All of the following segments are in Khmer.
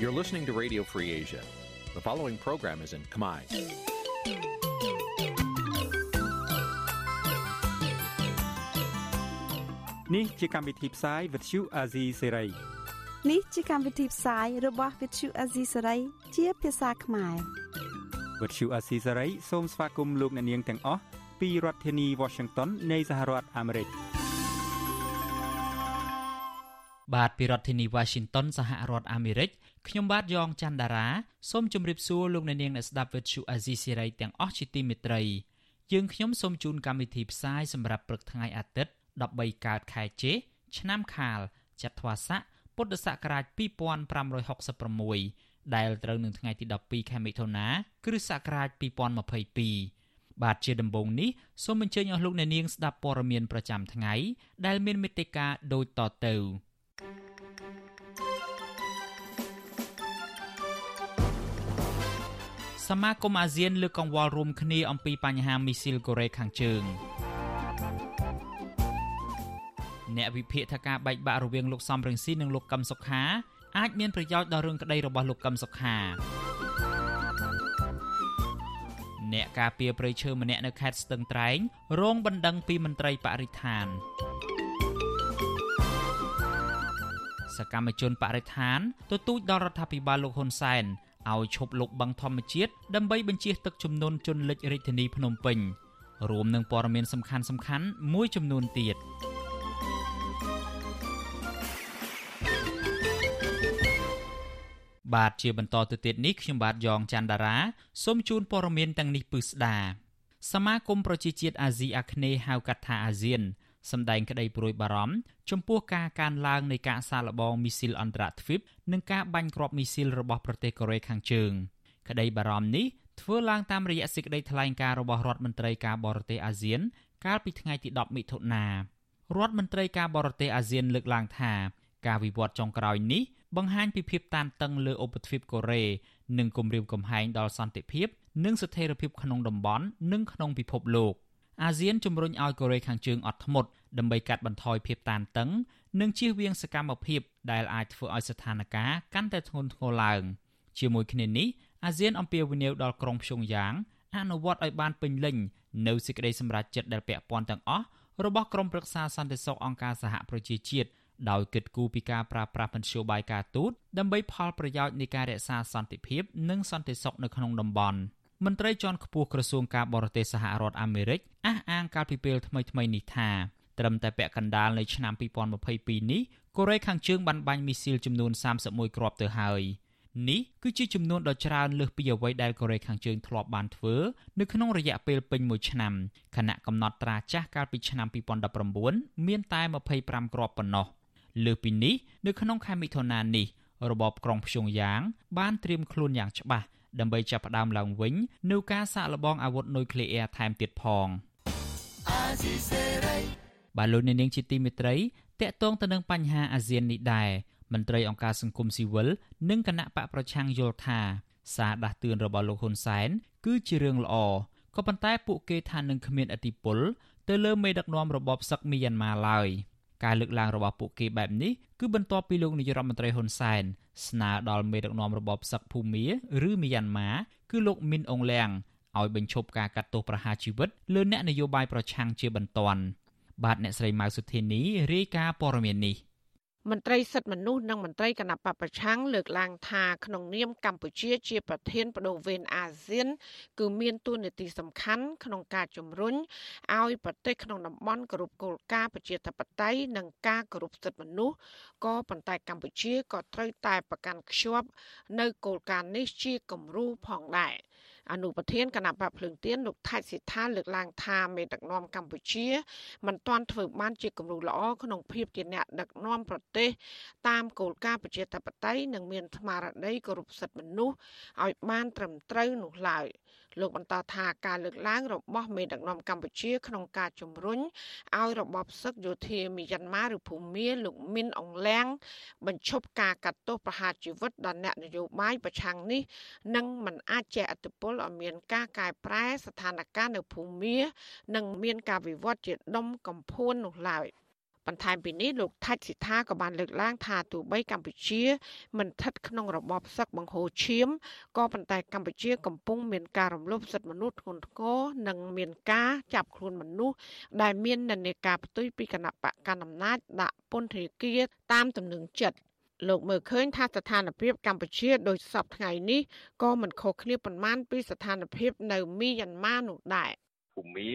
You're listening to Radio Free Asia. The following program is in Khmer. នេះជាកម្មវិធីផ្សាយ Vuthu Azizi Serai នេះជាកម្មវិធីផ្សាយរបស់ Vuthu Azizi Serai ជាភាសាខ្មែរ Vuthu Azizi Serai សូមស្វាគមន៍លោកអ្នកនាងទាំងអស់ពីរដ្ឋធានី Washington នៃសហរដ្ឋអាមេរិកបាទពីរដ្ឋធានី Washington សហរដ្ឋអាមេរិក ខ្ញុំបាទយ៉ងច័ន្ទដារាសូមជម្រាបសួរលោកអ្នកនាងអ្នកស្ដាប់ Vuthu Azizi Serai ទាំងអស់ជាទីមេត្រីយើងខ្ញុំសូមជូនកម្មវិធីផ្សាយសម្រាប់ព្រឹកថ្ងៃអាទិត្យ13កើតខែជេឆ្នាំខាលចត្វាស័កពុទ្ធសករាជ2566ដែលត្រូវនឹងថ្ងៃទី12ខែមិថុនាគ្រិស្តសករាជ2022បាទជាដំបូងនេះសូមអញ្ជើញអស់លោកអ្នកនាងស្ដាប់ព័ត៌មានប្រចាំថ្ងៃដែលមានមេត្តាដូចតទៅ សមាគមអាស៊ានលើកកង្វល់រួមគ្នាអំពីបញ្ហាមីស៊ីលកូរ៉េខាងជើងអ្នកវិភាគថាការបែកបាក់រវាងលោកសំរងស៊ីនិងលោកកឹមសុខាអាចមានប្រយោជន៍ដល់រឿងក្តីរបស់លោកកឹមសុខាអ្នកការពារព្រៃឈើម្នាក់នៅខេត្តស្ទឹងត្រែងរងបណ្ដឹងពីមន្ត្រីបរិស្ថានសកម្មជនបរិស្ថានទទូចដល់រដ្ឋាភិបាលលោកហ៊ុនសែន ឲ្យឈប់លុបបឹងធម្មជាតិដើម្បីបញ្ជៀសទឹកជំនន់ជន់លិចរាជធានីភ្នំពេញរួមនឹងព័ត៌មានសំខាន់ៗមួយចំនួនទៀត។បាទជាបន្តទៅទៀតនេះខ្ញុំបាទយ៉ងច័ន្ទដារាសូមជូនព័ត៌មានទាំងនេះពឺស្ដាសមាគមប្រជាជាតិអាស៊ីអាគ្នេយ៍ហៅកាត់ថាអាស៊ាន សម្ដែងក្តីព្រួយបារម្ភចំពោះការកើនឡើងនៃការសាកល្បងមីស៊ីលអន្តរទ្វីបនិងការបាញ់គ្រាប់មីស៊ីលរបស់ប្រទេសកូរ៉េខាងជើងក្តីបារម្ភនេះធ្វើឡើងតាមរយៈសេចក្តីថ្លែងការណ៍របស់រដ្ឋមន្ត្រីការបរទេសអាស៊ាន កាលពីថ្ងៃទី10មិថុនារដ្ឋមន្ត្រីការបរទេសអាស៊ានលើកឡើងថាការវិវត្តចុងក្រោយនេះបង្ហាញពីភាពតានតឹងលើឧបទ្វីបកូរ៉េនិងគំរាមកំហែងដល់សន្តិភាព និងស្ថិរភាពក្នុងតំបន់និងក្នុងពិភពលោក អាស៊ានជំរុញឲ្យកូរ៉េខាងជើងអត់ធ្មត់ដើម្បីកាត់បន្ថយភាពតានតឹង និងជៀសវាងសកម្មភាពដែលអាចធ្វើឲ្យស្ថានភាពកាន់តែធ្ងន់ធ្ងរឡើង ជាមួយគ្នានេះអាស៊ានអំពាវនាវដល់ក្រុងព្យុងយ៉ាងអនុវត្តឲ្យបានពេញលេញនៅសេចក្តីសម្រេចចិត្តដែលពាក់ព័ន្ធទាំងអស់របស់ក្រុមប្រឹក្សាសន្តិសុខអង្គការសហប្រជាជាតិដោយគិតគូរពីការប្រើប្រាស់មធ្យោបាយការទូតដើម្បីផលប្រយោជន៍នៃការរក្សាសន្តិភាព និងសន្តិសុខនៅក្នុងតំបន់ មន្ត្រីជាន់ខ្ពស់ក្រសួងការបរទេសសហរដ្ឋអាមេរិកអះអាងកាលពីពេលថ្មីៗនេះថាត្រឹមតែពាក់កណ្ដាលនៃឆ្នាំ2022នេះកូរ៉េខាងជើងបានបាញ់មីស៊ីលចំនួន31គ្រាប់ទៅហើយនេះគឺជាចំនួនដ៏ច្រើនលើសពីអ្វីដែលកូរ៉េខាងជើងធ្លាប់បានធ្វើនៅក្នុងរយៈពេលពេញមួយឆ្នាំខណៈកំណត់ត្រាចាស់កាលពីឆ្នាំ2019មានតែ25គ្រាប់ប៉ុណ្ណោះ។លើពីនេះនៅក្នុងខែមិថុនានេះរបបក្រុងភ្យុងយ៉ាងបានត្រៀមខ្លួនយ៉ាងច្បាស់ ដើម្បីចាប់ផ្ដើមឡើងវិញនូវការសាកល្បងអាវុធនុយក្លេអ៊ែរថែមទៀតផងបាទលោកនាងជាទីមេត្រីតកតងទៅនឹងបញ្ហាអាស៊ាននេះដែរមន្ត្រីអង្គការសង្គមស៊ីវិលនិងគណៈបកប្រឆាំងយល់ថាសារដាស់តឿនរបស់លោកហ៊ុនសែនគឺជារឿងល្អក៏ប៉ុន្តែពួកគេថានឹងគ្មានអធិបុលទៅលើមេដឹកនាំរបបសឹកមីយ៉ាន់ម៉ាឡើយ។ ការលើកឡើងរបស់ពួកគេបែបនេះគឺបន្ទាប់ពីលោកនាយរដ្ឋមន្ត្រីហ៊ុនសែនស្នើដល់មេដឹកនាំរបបសឹកភូមាឬមីយ៉ាន់ម៉ាគឺលោកមីនអងលៀងឲ្យបញ្ឈប់ការកាត់ទោសប្រហារជីវិតលើអ្នកនយោបាយប្រឆាំងជាបន្ទាន់បាទអ្នកស្រីម៉ៅសុធានីរាយការណ៍ព័ត៌មាននេះ មន្ត្រីសិទ្ធិមនុស្សនិងមន្ត្រីគណៈបពប្រឆាំងលើកឡើងថាក្នុងនាមកម្ពុជាជាប្រធានបដូវវេនអាស៊ាន គឺមានតួនាទីសំខាន់ក្នុងការជំរុញឲ្យប្រទេសក្នុងតំបន់គោរពគោលការណ៍ប្រជាធិបតេយ្យនិងការគោរពសិទ្ធិមនុស្សក៏ប៉ុន្តែកម្ពុជាក៏ត្រូវតែប្រកាន់ខ្ជាប់ នៅគោលការណ៍នេះជាគំរូផងដែរ។ អនុប្រធានគណៈបកភ្លើងទៀនលោកថៃសិដ្ឋាលើកឡើងថាមេដឹកនាំកម្ពុជាមិនទាន់ធ្វើបានជាគំរូល្អក្នុងភាពជាអ្នកដឹកនាំប្រទេសតាមគោលការណ៍ប្រជាធិបតេយ្យនិងមានស្មារតីគោរពសិទ្ធិមនុស្សឲ្យបានត្រឹមត្រូវនោះឡើយ។លោកបន្តថាការលើកឡើងរបស់មេដឹកនាំកម្ពុជាក្នុងការជំរុញឲ្យរបបសឹកយោធាមីយ៉ាន់ម៉ាឬភូមាលោកមីនអងលៀងបញ្ឈប់ការកាត់ទោសប្រហារជីវិតដល់អ្នកនយោបាយប្រឆាំងនេះនឹងមិនអាចជះឥទ្ធិពលឲ្យមានការកែប្រែស្ថានភាពនៅភូមា និងមានការវិវត្តជាដុំកំភួននោះឡើយ។ បន្ថែមពីនេះលោកថាច់សិដ្ឋាក៏បានលើកឡើងថាទោះបីកម្ពុជា មិនស្ថិតក្នុងរបបសឹកបង្ហូរឈាមក៏ប៉ុន្តែកម្ពុជាកំពុងមានការរំលោភសិទ្ធិមនុស្សធ្ងន់ធ្ងរនិងមានការចាប់ខ្លួនមនុស្សដែលមាននិន្នាការផ្ទុយពីគណៈបកកណ្ដាលអំណាចដាក់ពន្ធនាគារតាមទំនឹងចិត្តលោកមើលឃើញថាស្ថានភាពកម្ពុជាដោយសពថ្ងៃនេះក៏មិនខុសគ្នាប៉ុន្មានពីស្ថានភាពនៅមីយ៉ាន់ម៉ានោះដែរ ភូមិ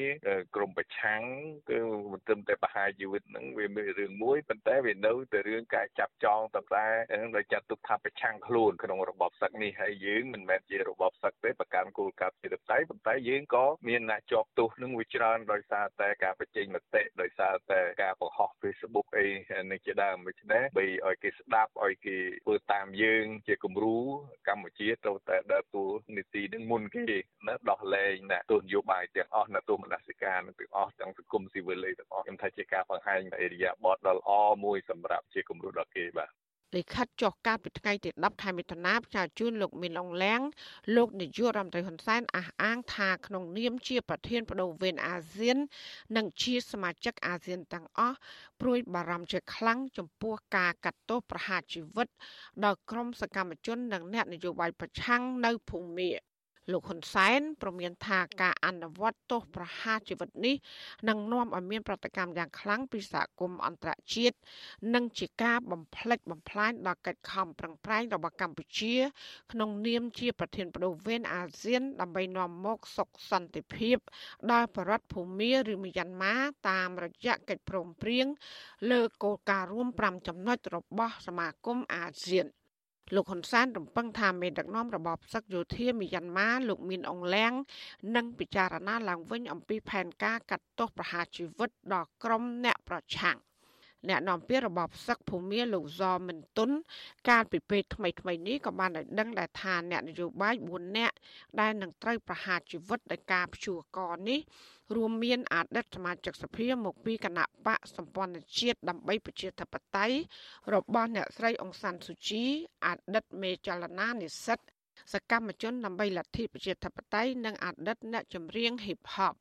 ក្រមប្រឆាំងគឺមិនត្រឹមតែបហាជីវិតហ្នឹងវាមានរឿងមួយប៉ុន្តែវានៅតែរឿងការចាប់ចងតតែហ្នឹងដោយចាត់ទុកថាប្រឆាំងខ្លួនក្នុងរបបសឹកនេះហើយយើងមិនមែនជារបបសឹកទេប្រកាន់គោលការណ៍ប្រជាធិបតេយ្យប៉ុន្តែយើងក៏មានអ្នកជាប់ទោសនឹងវាច្រើនដោយសារតែការបញ្ចេញមតិដោយសារតែការបង្ហោះ Facebook អីនេះជាដើមដូច្នេះបីឲ្យគេស្ដាប់ឲ្យគេធ្វើតាមយើង ជាគំរូកម្ពុជាត្រូវតែដើរតួនីតិនឹងមុនគេណាដោះលែងណាទស្សនយោបាយទាំងអស់អ្នកទូមនសិការទាំងអស់ទាំងសង្គមស៊ីវិលទាំងអស់ខ្ញុំថាជាការបង្ហាញអេរិយាបថដ៏ល្អមួយសម្រាប់ជាគំរូដល់គេបាទលិខិតចុះកាលពីថ្ងៃទី10ខែមិថុនាផ្សាយជូនលោកមីនអងឡាំងលោកនាយករដ្ឋមន្ត្រីហ៊ុនសែនអះអាងថាក្នុងនាមជាប្រធានបដូវវេនអាស៊ាន និងជាសមាជិកអាស៊ានទាំងអស់ព្រួយបារម្ភជាខ្លាំងចំពោះការកាត់ទោសប្រហារជីវិតដល់ក្រុមសកម្មជននិងអ្នកនយោបាយប្រឆាំងនៅភូមា លោកហ៊ុនសែនប្រមានថាការអនុវត្តទោសប្រហារជីវិតនេះនឹងនាំឲ្យមានប្រតិកម្មយ៉ាងខ្លាំងពីសហគមន៍អន្តរជាតិនិងជាការបំផ្លិចបំផ្លាញដល់កិច្ចខំប្រឹងប្រែងរបស់កម្ពុជា ក្នុងនាមជាប្រធានបដូវវេនអាស៊ាន ដើម្បីនាំមកសុខសន្តិភាព ដល់ប្រដ្ឋភូមាឬមីយ៉ាន់ម៉ាតាមរយៈកិច្ចព្រមព្រៀងលើគោលការណ៍រួម5ចំណុចរបស់សមាគមអាស៊ាន លោកហ៊ុនសែនរំពឹងថាមេដឹកនាំរបបសឹកយោធាមីយ៉ាន់ម៉ាលោកមានអងលៀងនឹងពិចារណាឡើងវិញអំពីផែនការកាត់ទោសប្រហារជីវិតដល់ក្រុមអ្នកប្រឆាំង អ្នកនាំពាក្យរបបសឹកភូមាលោកဇော်មិនទុនកាលពីពេលថ្មីថ្មីនេះក៏បានឲ្យដឹងដែរថាអ្នកនយោបាយ4នាក់ដែលនឹងត្រូវប្រហារជីវិតដោយការព្យួរកនេះរួមមានអតីតសមាជិកសភាមកពីគណៈបកសម្ព័ន្ធជាតិដើម្បីប្រជាធិបតេយ្យរបស់អ្នកស្រីអង្សានស៊ូជីអតីតមេចលនានិស្សិតសកម្មជនដើម្បីលទ្ធិប្រជាធិបតេយ្យនិងអតីតអ្នកចម្រៀង Hip Hop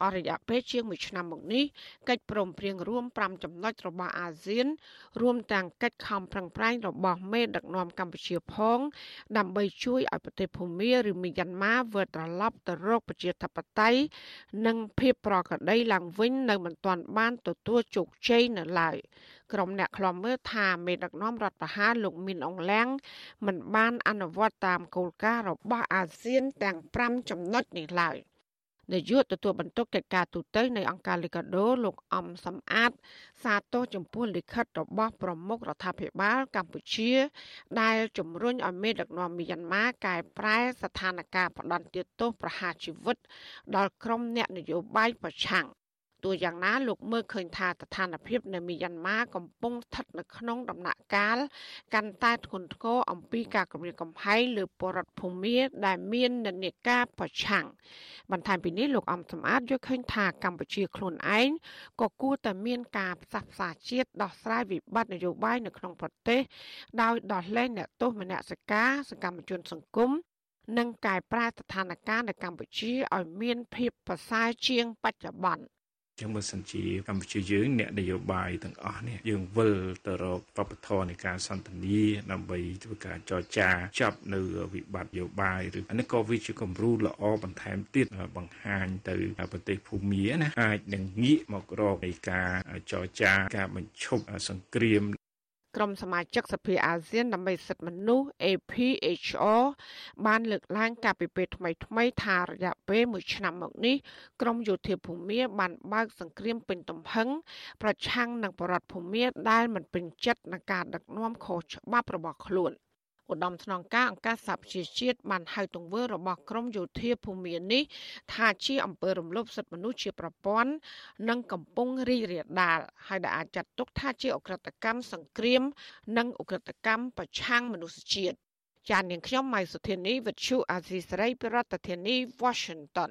អស់រយៈពេលជាង1ឆ្នាំមកនេះកិច្ចព្រមព្រៀងរួម5ចំណុចរបស់អាស៊ាន រួមទាំងកិច្ចខំប្រឹងប្រែងរបស់មេដឹកនាំកម្ពុជាផង ដើម្បីជួយឲ្យប្រទេសភូមាឬមីយ៉ាន់ម៉ាវិលត្រឡប់ទៅរកប្រជាធិបតេយ្យនិងភាពប្រក្រតីឡើងវិញនៅមិនទាន់បានទទួលជោគជ័យនៅឡើយក្រុមអ្នកខ្លំមើលថាមេដឹកនាំរដ្ឋប្រហារលោកមីនអងលៀងមិនបានអនុវត្តតាមគោលការណ៍របស់អាស៊ានទាំង5ចំណុចនេះឡើយ។ នាយកទទួលបន្ទុកកិច្ចការទូតនៃអង្គការលីកាដូលោកអំសំអាត សាទរចំពោះលិខិតរបស់ប្រមុខរដ្ឋាភិបាលកម្ពុជា ដែលជំរុញឲ្យមេដឹកនាំមីយ៉ាន់ម៉ាកែប្រែស្ថានភាពផ្ដន់ទោសប្រហារជីវិត ដល់ក្រុមអ្នកនយោបាយប្រឆាំង ទោះយ៉ាងណាលោកមើលឃើញថាស្ថានភាពនៅមីយ៉ាន់ម៉ាកំពុងស្ថិតនៅក្នុងដំណាក់កាលកាន់តែធ្ងន់ធ្ងរអំពីការគំរាមកំហែងលើពលរដ្ឋភូមាដែលមាននិន្នាការប្រឆាំងបន្ថែមពីនេះលោកអំសំអាតយល់ឃើញថាកម្ពុជាខ្លួនឯងក៏គួរតែមានការផ្សះផ្សាជាតិដោះស្រាយវិបត្តិនយោបាយនៅក្នុងប្រទេសដោយដោះលែងអ្នកទោសមនសិការសកម្មជនសង្គមនិងកែប្រែស្ថានភាពនៅកម្ពុជាឲ្យមានភាពប្រសើរជាងបច្ចុប្បន្ន ចឹងបើសិនជាកម្ពុជាយើងអ្នកនយោបាយទាំងអស់នេះយើងវិលទៅរកវប្បធម៌នៃការសន្ទនាដើម្បីធ្វើការចរចាចាប់នៅវិបត្តិនយោបាយឬអានេះក៏វាជាគំរូល្អបន្ថែមទៀតបង្ហាញទៅប្រទេសភូមាណាអាចនឹងងាកមករកនៃការចរចាការបញ្ឈប់សង្គ្រាម ក្រុមសមាជិកសភាអាស៊ានដើម្បីសិទ្ធិមនុស្ស APHR បានលើកឡើងកាលពីពេលថ្មីៗថារយៈពេល1ឆ្នាំមកនេះក្រមយោធាភូមាបានបើកសង្គ្រាមពេញទំហឹងប្រឆាំងនឹងបរដ្ឋភូមាដែលមិនពេញចិត្តនឹងការដឹកនាំខុសច្បាប់របស់ខ្លួន។ ឧត្តមស្នងការអង្គការសហប្រជាជាតិបានហៅទង្វើរបស់ក្រមយោធាភូមិនេះថាជាអំពើរំលោភសិទ្ធិមនុស្សជាប្រព័ន្ធនិងកំពុងរីករាលដាលហើយដែលអាចចាត់ទុកថាជាអក្រិតកម្មសង្គ្រាម និងអក្រិតកម្មប្រឆាំងមនុស្សជាតិចាននាងខ្ញុំម៉ៃសុធានីវិទ្យុអាស៊ីសេរីប្រធានាធិបតី Washington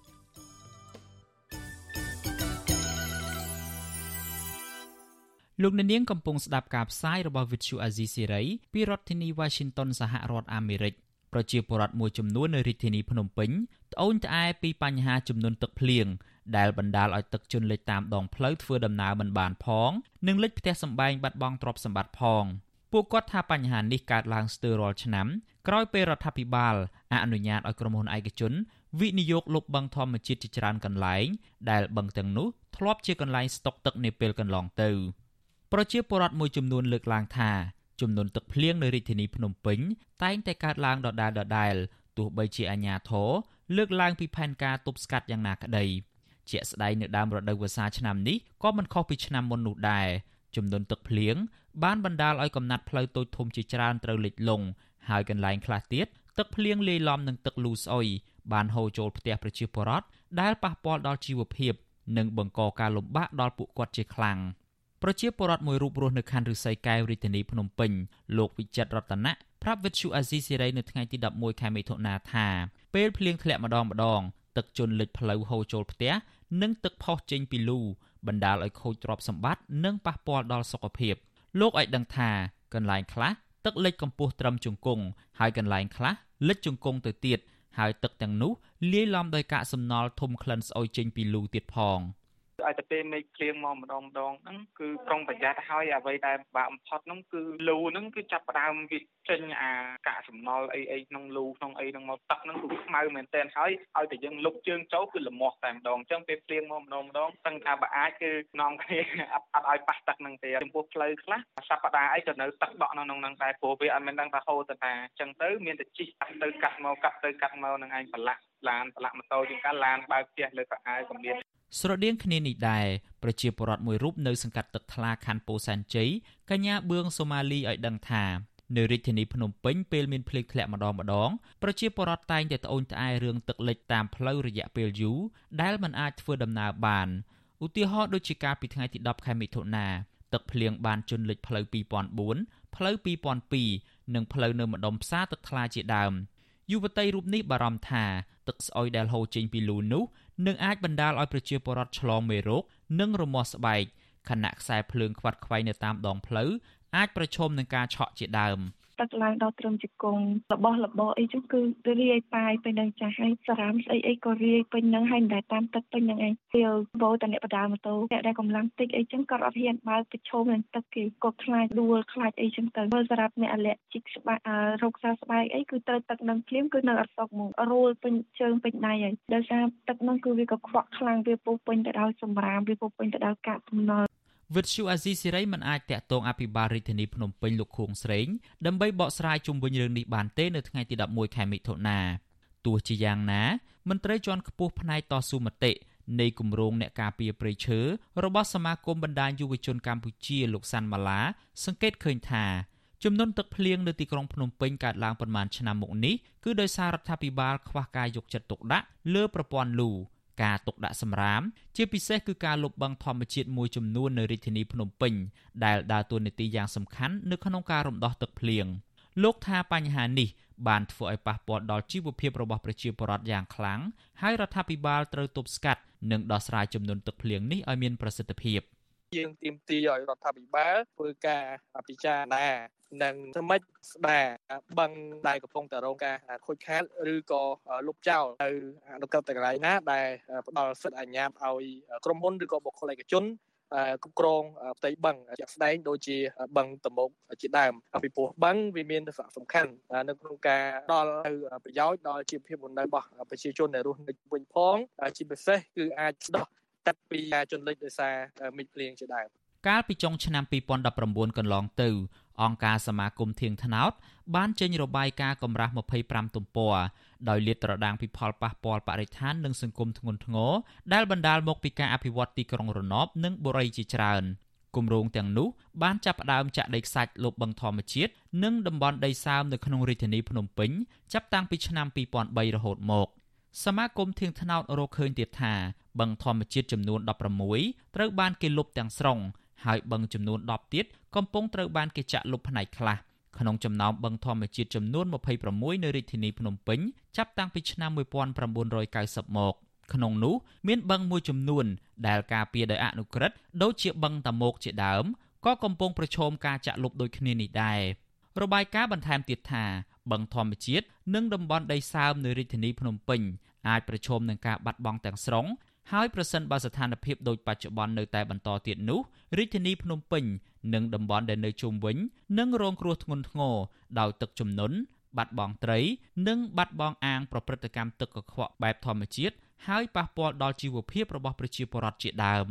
លោកអ្នកនាងកំពុងស្ដាប់ការផ្សាយរបស់ Vuthu Azizi Serai ពីរដ្ឋធានី Washington សហរដ្ឋអាមេរិកប្រជាពលរដ្ឋមួយចំនួននៅរាជធានីភ្នំពេញត្អូញត្អែពីបញ្ហាចំនួនទឹកភ្លៀងដែលបណ្ដាលឲ្យទឹកជន់លិចតាមដងផ្លូវធ្វើដំណើរមិនបានផងនិងលិចផ្ទះសម្បែងបាត់បង់ទ្រព្យសម្បត្តិផងពួកគាត់ថាបញ្ហានេះកើតឡើងស្ទើររាល់ឆ្នាំក្រោយពេលរដ្ឋាភិបាលអនុញ្ញាតឲ្យក្រុមហ៊ុនឯកជនវិនិយោគលុបបឹងធម្មជាតិជាច្រើនកន្លែងដែលបឹងទាំងនោះធ្លាប់ជាកន្លែងស្តុកទឹកនាពេលកន្លងទៅ ប្រជាពលរដ្ឋមួយចំនួនលើកឡើងថាចំនួនទឹកភ្លៀងនៅរាជធានីភ្នំពេញតែងតែកើតឡើងដដែលដដែលទោះបីជាអាជ្ញាធរលើកឡើងពីផែនការទប់ស្កាត់យ៉ាងណាក្តីជាក់ស្ដែងនៅដើមរដូវវស្សាឆ្នាំនេះក៏មិនខុសពីឆ្នាំមុននោះដែរចំនួនទឹកភ្លៀងបានបណ្ដាលឲ្យកំណាត់ផ្លូវតូចធំជាច្រើនត្រូវលិចលង់ហើយកន្លែងខ្លះទៀតទឹកភ្លៀងលាយឡំនឹងទឹកលូស្អុយបានហូរចូលផ្ទះប្រជាពលរដ្ឋដែលប៉ះពាល់ដល់ជីវភាព និងបង្កការលំបាកដល់ពួកគាត់ជាខ្លាំង ប្រជាពលរដ្ឋមួយរូបរស់នៅខណ្ឌឫស្សីកែវរាជធានីភ្នំពេញលោកវិចិត្ររតនៈប្រាប់វិទ្យុអាស៊ីសេរីនៅថ្ងៃទី11ខែមិថុនាថាពេលភ្លៀងធ្លាក់ម្ដងម្ដងទឹកជន់លិចផ្លូវហូរចូលផ្ទះនិងទឹកផុសចេញពីលូបណ្ដាលឲ្យខូចទ្រព្យសម្បត្តិនិងប៉ះពាល់ដល់សុខភាពលោកឲ្យដឹងថាកន្លែងខ្លះទឹកលិចកម្ពស់ត្រឹមជង្គង់ហើយកន្លែងខ្លះលិចជង្គង់ទៅទៀតហើយទឹកទាំងនោះលាយឡំដោយកាកសំណល់ធំក្លិនស្អុយចេញពីលូទៀតផង។ ឲ្យតែពេលមេឃភ្លៀងមកម្ដងម្ដងហ្នឹងគឺប្រុងប្រយ័ត្នហើយអ្វីដែលពិបាកបំផុតហ្នឹងគឺលូហ្នឹងគឺចាប់ផ្ដើមវាចេញអាកាកសំណល់អីអីក្នុងលូក្នុងអីហ្នឹងមកទឹកហ្នឹងគឺខ្មៅមែនទែនហើយឲ្យតែយើងលុបជើងចូលគឺលមាស់តែម្ដងអញ្ចឹងពេលភ្លៀងមកម្ដងម្ដងស្ទឹងថាបើអាចគឺនាំគ្នាអត់អត់ឲ្យប៉ះទឹកហ្នឹងទេចំពោះផ្លូវខ្លះសប្តាហ៍អីក៏នៅទឹកដក់នៅក្នុងហ្នឹងដែរព្រោះវាអត់មានដឹងថាហូរទៅណាអញ្ចឹងទៅមានតែជីកទៅកាត់មកកាត់ទៅកាត់មកនឹងឯងប្រឡាក់ឡានប្រឡាក់ម៉ូតូជាងកាឡានបើកផ្ទះលើកៅអៅក៏មាន ស្រដៀងគ្នានេះដែរប្រជាពលរដ្ឋមួយរូបនៅសង្កាត់ទឹកថ្លាខណ្ឌពោធិ៍សែនជ័យកញ្ញាបឿងសូម៉ាលីឲ្យដឹងថានៅរាជធានីភ្នំពេញពេលមានភ្លៀងធ្លាក់ម្ដងម្ដងប្រជាពលរដ្ឋតែងតែត្អូញត្អែរឿងទឹកលិចតាមផ្លូវរយៈពេលយូរដែលមិនអាចធ្វើដំណើរបានឧទាហរណ៍ដូចជាកាលពីថ្ងៃទី10ខែមិថុនាទឹកភ្លៀងបានជន់លិចផ្លូវ2004ផ្លូវ2002និងផ្លូវនៅម្ដុំផ្សារទឹកថ្លាជាដើមយុវតីរូបនេះបារម្ភថាទឹកស្អុយដែលហូរចេញពីលូនោះ នឹងអាចបណ្ដាលឲ្យប្រជាពលរដ្ឋឆ្លងមេរោគនិងរមាស់ស្បែកខណៈខ្សែភ្លើងខ្វាត់ខ្វែងនៅតាមដងផ្លូវអាចប្រឈមនឹងការឆក់ជាដើម។ ទឹកឡើងដល់ត្រឹមជង្គង់របស់របរអីចឹងគឺរាយប៉ាយពេញនឹងចាស់ហើយសារ៉ាមស្អីអីក៏រាយពេញនឹងហើយមិនដែលតាមទឹកពេញនឹងឯងពេលបោតអ្នកបដាម៉ូតូអ្នកដែលកម្លាំងតិចអីចឹងក៏អត់ហ៊ានបើកប្រឈមនឹងទឹកគេក៏ខ្លាចដួលខ្លាចអីចឹងទៅមើលសម្រាប់អ្នកអាឡែជីកស្បែករោគសើស្បែកអីគឺត្រូវទឹកនឹងភ្លាមគឺនៅអត់សុកមករួលពេញជើងពេញដៃហើយដោយសារទឹកនឹងគឺវាក៏ខ្វក់ខ្លាំងវាពុះពេញទៅដោយសម្រាមវាពុះពេញទៅដោយកាកសំណល់ វិទ្យុអាស៊ីសេរីមិនអាចតាក់ទងអភិបាលរាជធានីភ្នំពេញលោកខួងស្រេងដើម្បីបកស្រាយជុំវិញរឿងនេះបានទេនៅថ្ងៃទី11ខែមិថុនាទោះជាយ៉ាងណាមន្ត្រីជាន់ខ្ពស់ផ្នែកតស៊ូមតិនៃគម្រោងអ្នកការពារព្រៃឈើរបស់សមាគមបណ្ដាញយុវជនកម្ពុជាលោកសាន់ម៉ាឡាសង្កេតឃើញថាចំនួនទឹកភ្លៀងនៅទីក្រុងភ្នំពេញកើតឡើងប្រមាណឆ្នាំមុខនេះគឺដោយសាររដ្ឋាភិបាលខ្វះការយកចិត្តទុកដាក់លើប្រព័ន្ធលូ ការទុកដាក់សម្រាម ជាពិសេសគឺការលុបបង្ខំធម្មជាតិមួយចំនួននៅរាជធានីភ្នំពេញដែលដើរតួនាទីយ៉ាងសំខាន់នៅក្នុងការរំដោះទឹកភ្លៀងលោកថាបញ្ហានេះបានធ្វើឲ្យប៉ះពាល់ដល់ជីវភាពរបស់ប្រជាពលរដ្ឋយ៉ាងខ្លាំងហើយរដ្ឋាភិបាលត្រូវទប់ស្កាត់និងដោះស្រាយចំនួនទឹកភ្លៀងនេះឲ្យមានប្រសិទ្ធភាពយើងទាមទារឲ្យរដ្ឋាភិបាលធ្វើការពិចារណា និងសមិទ្ធស្ដារបឹងដែលកំពុងតែរងការខូចខាតឬក៏លុបចោលនៅអនុក្រឹត្យកន្លែងណាដែលផ្ដល់សិទ្ធិអាជ្ញាឲ្យក្រុមហ៊ុនឬក៏បុគ្គលឯកជនគ្រប់គ្រងផ្ទៃបឹងជាក់ស្ដែងដូចជាបឹងតមោកជាដើមពីព្រោះបឹងវាមានសារៈសំខាន់នៅក្នុងការដល់ទៅប្រយោជន៍ដល់ជីវភាពរស់នៅរបស់ប្រជាជនដែលរស់នៅវិញផងជាពិសេសគឺអាចស្ដោះទឹកពីជនលិចដោយសារមីចភ្លៀងជាដើមកាលពីចុងឆ្នាំ2019កន្លងទៅ អង្គការសមាគមធៀងថ្នោតបានចេញរបាយការណ៍កម្រាស់25ទំព័រដោយលាតត្រដាងពីផលប៉ះពាល់បរិស្ថាននិងសង្គមធ្ងន់ធ្ងរដែលបណ្ដាលមកពីការអភិវឌ្ឍទីក្រុងរណបនិងបុរីជាច្រើនគម្រោងទាំងនោះបានចាប់ផ្ដើមចាក់ដីខ្សាច់លុបបង្ធម្មជាតិនិងតំបន់ដីសើមនៅក្នុងរាជធានីភ្នំពេញចាប់តាំងពីឆ្នាំ2003រហូតមកសមាគមធៀងថ្នោតរកឃើញទៀតថាបឹងធម្មជាតិចំនួន16ត្រូវបានគេលុបទាំងស្រុង ហើយបឹងចំនួន10ទៀតកំពុងត្រូវបានគេចាក់លុបផ្នែកខ្លះក្នុងចំណោមបឹងធម្មជាតិចំនួន26នៅរាជធានីភ្នំពេញចាប់តាំងពីឆ្នាំ1990មកក្នុងនោះមានបឹងមួយចំនួនដែលការពារដោយអនុក្រឹត្យដូចជាបឹងតាមុកជាដើមក៏កំពុងប្រឈមការចាក់លុបដូចគ្នានេះដែររបាយការណ៍បន្ថែមទៀតថាបឹងធម្មជាតិនិងតំបន់ដីសើមនៅរាជធានីភ្នំពេញអាចប្រឈមនឹងការបាត់បង់ទាំងស្រុង ហើយប្រសិនបើស្ថានភាពដូចបច្ចុប្បន្ននៅតែបន្តទៀតនោះរាជធានីភ្នំពេញនិងតំបន់ដែលនៅជុំវិញនឹងរងគ្រោះធ្ងន់ធ្ងរដោយទឹកជំនន់បាត់បង់ត្រី និងបាត់បង់អាងប្រព្រឹត្តកម្មទឹកកខ្វក់បែបធម្មជាតិហើយប៉ះពាល់ដល់ជីវភាពរបស់ប្រជាពលរដ្ឋជាដើម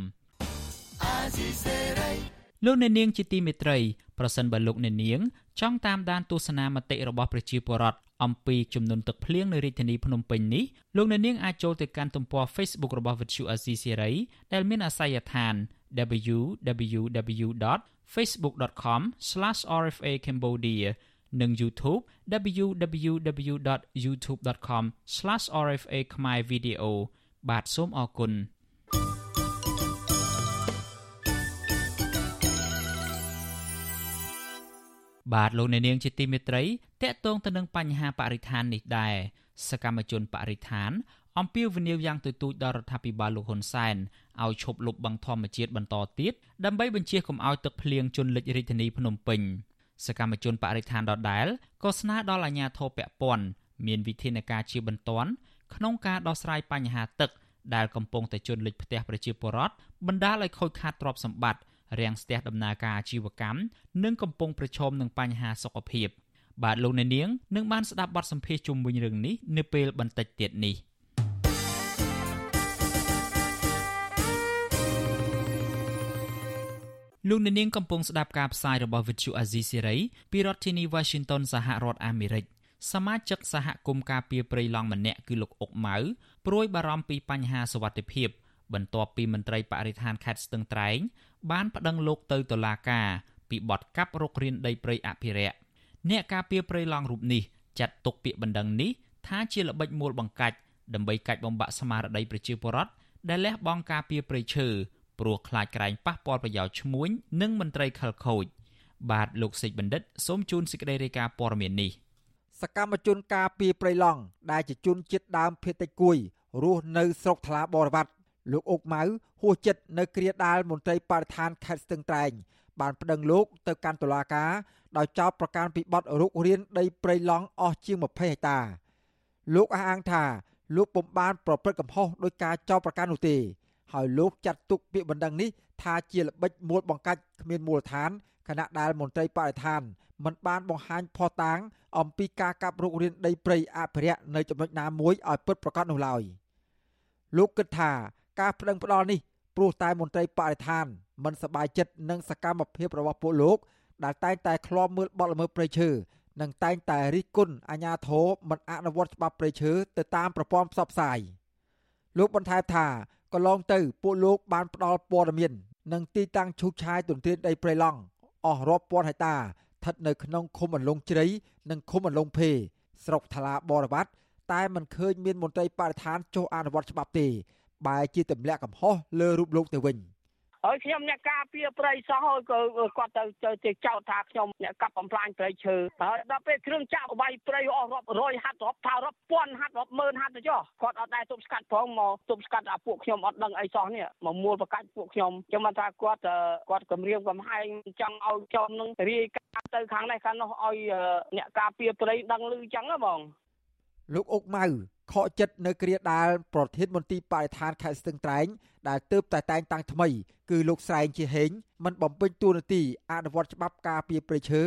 លោកអ្នកនាងជាទីមេត្រីប្រសិនបើលោកអ្នកនាងចង់តាមដានទស្សនាមតិរបស់ប្រជាពលរដ្ឋអំពីចំនួនទឹកភ្លៀងនៅរាជធានីភ្នំពេញនេះលោកអ្នកនាងអាចចូលទៅកាន់ទំព័រ Facebook របស់ Vuthu Azizi Serai ដែលមានអាសយដ្ឋាន www.facebook.com/rfa cambodia និង YouTube www.youtube.com/rfa khmer video បាទសូមអរគុណ បាទលោកអ្នកនាងជាទីមេត្រីតកតងទៅនឹងបញ្ហាបរិស្ថាននេះដែរសកម្មជនបរិស្ថានអំពាវនាវយ៉ាងទទូចដល់រដ្ឋាភិបាលលោកហ៊ុនសែនឲ្យឈប់លុបបង្ខំធម្មជាតិបន្តទៀតដើម្បីបញ្ជាកុំឲ្យទឹកភ្លៀងជន់លិចរាជធានីភ្នំពេញសកម្មជនបរិស្ថានដដែលក៏ស្នើដល់អាជ្ញាធរពាក់ព័ន្ធមានវិធានការជាបន្ទាន់ក្នុងការដោះស្រាយបញ្ហាទឹកដែលកំពុងតែជន់លិចផ្ទះប្រជាពលរដ្ឋបណ្ដាលឲ្យខូចខាតទ្រព្យសម្បត្តិ រាំងស្ទះដំណើរការអាជីវកម្មនិងកំពុងប្រឈមនឹងបញ្ហាសុខភាព បាទលោកអ្នកនាងនឹងបានស្ដាប់បទសម្ភាសន៍ជុំវិញរឿងនេះនៅពេលបន្តិចទៀតនេះលោកអ្នកនាងកំពុងស្ដាប់ការផ្សាយរបស់ Vuthu Azizi Serai ពីរដ្ឋធានី Washington សហរដ្ឋអាមេរិកសមាជិកសហគមន៍ការពារព្រៃឡង់ម្នាក់គឺលោកអុកម៉ៅព្រួយបារម្ភពីបញ្ហាសវត្ថិភាព បន្ទាប់ពីមន្ត្រីបរិស្ថានខេត្តស្ទឹងត្រែង បានប្តឹងលោកទៅតុលាការពីបទកាប់រុករានដីព្រៃអភិរក្សអ្នកការពារព្រៃឡង់រូបនេះចាត់ទុកពាក្យបណ្ដឹងនេះថាជាល្បិចមូលបង្កាច់ដើម្បីកាច់បំបាក់ស្មារតីប្រជាពលរដ្ឋដែលលះបង់ការពារព្រៃឈើព្រោះខ្លាចក្រែងប៉ះពាល់ប្រយោជន៍ឈ្មួញនិងមន្ត្រីខលខូចបាទលោកសេចបណ្ឌិតសូមជូនសេចក្តីរាយការណ៍ព័ត៌មាននេះសកម្មជនការពារព្រៃឡង់ដែលជាជនជាតិដើមភាគតិចគួយរស់នៅស្រុកថ្លាបរិវត្ត លោកអុកម៉ៅហួសចិត្តនៅគ្រាដាលមន្ត្រីបរិស្ថានខេត្តស្ទឹងត្រែង បានប្តឹងលោកទៅកាន់តុលាការដោយចោទប្រកាន់ពីបទរុករានដីព្រៃឡង់អស់ជាង20ហិកតាលោកអះអាងថាលោកពុំបានប្រព្រឹត្តកំហុសដោយការចោទប្រកាន់នោះទេ ហើយលោកចាត់ទុកពាក្យបណ្ដឹងនេះថាជាល្បិចមូលបង្កាច់គ្មានមូលដ្ឋានខណៈដែលមន្ត្រីបរិស្ថានមិនបានបង្ហាញផុសតាង អំពីការកាប់រុករានដីព្រៃអភិរក្សនៅចំណុចណាមួយឲ្យពិតប្រាកដនោះឡើយលោកគិតថា ការប្តឹងផ្ដាល់នេះព្រោះតែមន្ត្រីបរិស្ថានមិនសប្បាយចិត្តនឹងសកម្មភាពរបស់ពួកលោក ដែលតែងតែឃ្លាំមើលបទល្មើសព្រៃឈើនិងតែងតែរិះគន់អាជ្ញាធរមិនអនុវត្តច្បាប់ព្រៃឈើទៅតាមប្រព័ន្ធផ្សព្វផ្សាយលោកបន្ថែមថាកន្លងទៅពួកលោកបានផ្ដល់ព័ត៌មាននិងទីតាំងឈូសឆាយទន្ទ្រានដីព្រៃឡង់អស់រាប់ពាន់ហិកតាស្ថិតនៅក្នុងឃុំអន្លង់ជ្រៃនិងឃុំអន្លង់ភេស្រុកថ្លាបរវត្តតែមិនឃើញមានមន្ត្រីបរិស្ថានចុះអនុវត្តច្បាប់ទេ បែរជាទម្លាក់កំហុសលើរូបលោកទៅវិញហើយខ្ញុំអ្នកការពារព្រៃសោះហើយក៏គាត់ទៅទៅចោទថាខ្ញុំអ្នកកាប់បំផ្លាញព្រៃឈើហើយដល់ពេលគ្រឿងចាក់វាយព្រៃអស់រាប់រយហាត់រាប់ថារាប់ពាន់ហាត់រាប់ម៉ឺនហាត់ទៅចុះគាត់អត់ដែរទប់ស្កាត់ផងមកទប់ស្កាត់អាពួកខ្ញុំអត់ដឹងអីសោះនេះមកមួលប្រកាច់ពួកខ្ញុំខ្ញុំថាគាត់គាត់គម្រាមកំហែងចង់ឲ្យចំនឹងរាយការទៅខាងនេះខាងនោះឲ្យអ្នកការពារព្រៃដឹងឮចឹងហ៎បងលោកអុកម៉ៅ ខកចិត្តនៅគ្រាដាលប្រធានមន្ទីរបរិស្ថានខេត្តស្ទឹងត្រែងដែលទើបតែតែងតាំងថ្មី គឺលោកស្រែងជាហេងមិនបំពេញតួនាទីអនុវត្តច្បាប់ការពារព្រៃឈើ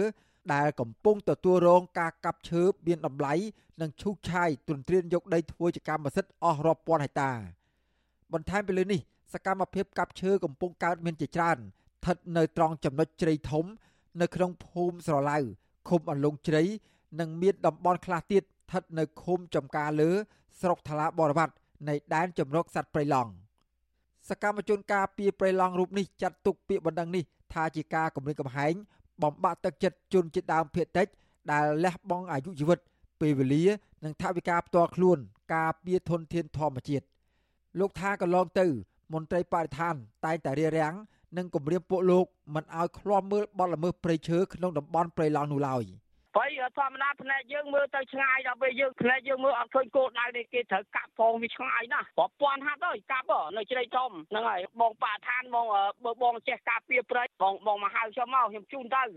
ដែលកំពុងទទួលរងការកាប់ឈើមានតម្លៃនិងឈូសឆាយទន្ទ្រានយកដីធ្វើជាកម្មសិទ្ធិអស់រាប់ពាន់ហិកតា បន្ថែមពីលើនេះសកម្មភាពកាប់ឈើកំពុងកើតមានជាច្រើនស្ថិតនៅត្រង់ចំណុចជ្រៃធំ នៅក្នុងភូមិស្រឡៅឃុំអន្លង់ជ្រៃនិងមានតំបន់ខ្លះទៀតស្ថិតនៅឃុំចំការលើ ស្រុកថ្លាបរវត្តនៃដែនជំរកសត្វព្រៃឡង់សកម្មជនការពីព្រៃឡង់រូបនេះចាត់ទុកពាក្យបណ្ដឹងនេះថាជាការគម្រាមកំហែងបំបាក់ទឹកចិត្តជនជាតិដើមភាគតិច ដែលលះបង់អាយុជីវិត ពេលវេលា និងថវិកាផ្ទាល់ខ្លួន ការពារធនធានធម្មជាតិលោកថាកន្លងទៅ មន្ត្រីបរិស្ថាន តែងតែរារាំងនិងគម្រាមពួកលោកមិនឲ្យឃ្លាំមើលបទល្មើសព្រៃឈើក្នុងតំបន់ព្រៃឡង់នោះឡើយ។ ព្រៃធម្មតាផ្នែកយើងមើលទៅឆ្ងាយដល់ពេលយើងផ្នែកយើងមើលអត់ឃើញគោលដៅនេះគេត្រូវកាប់ផងវាឆ្ងាយណាស់ប្រព័ន្ធហាត់អើយកាប់នៅជ្រៃធំហ្នឹងហើយបងប៉ាឋានបងបើបងចេះការពារព្រៃបងបងមកហៅខ្ញុំមកខ្ញុំជូនទៅឲ្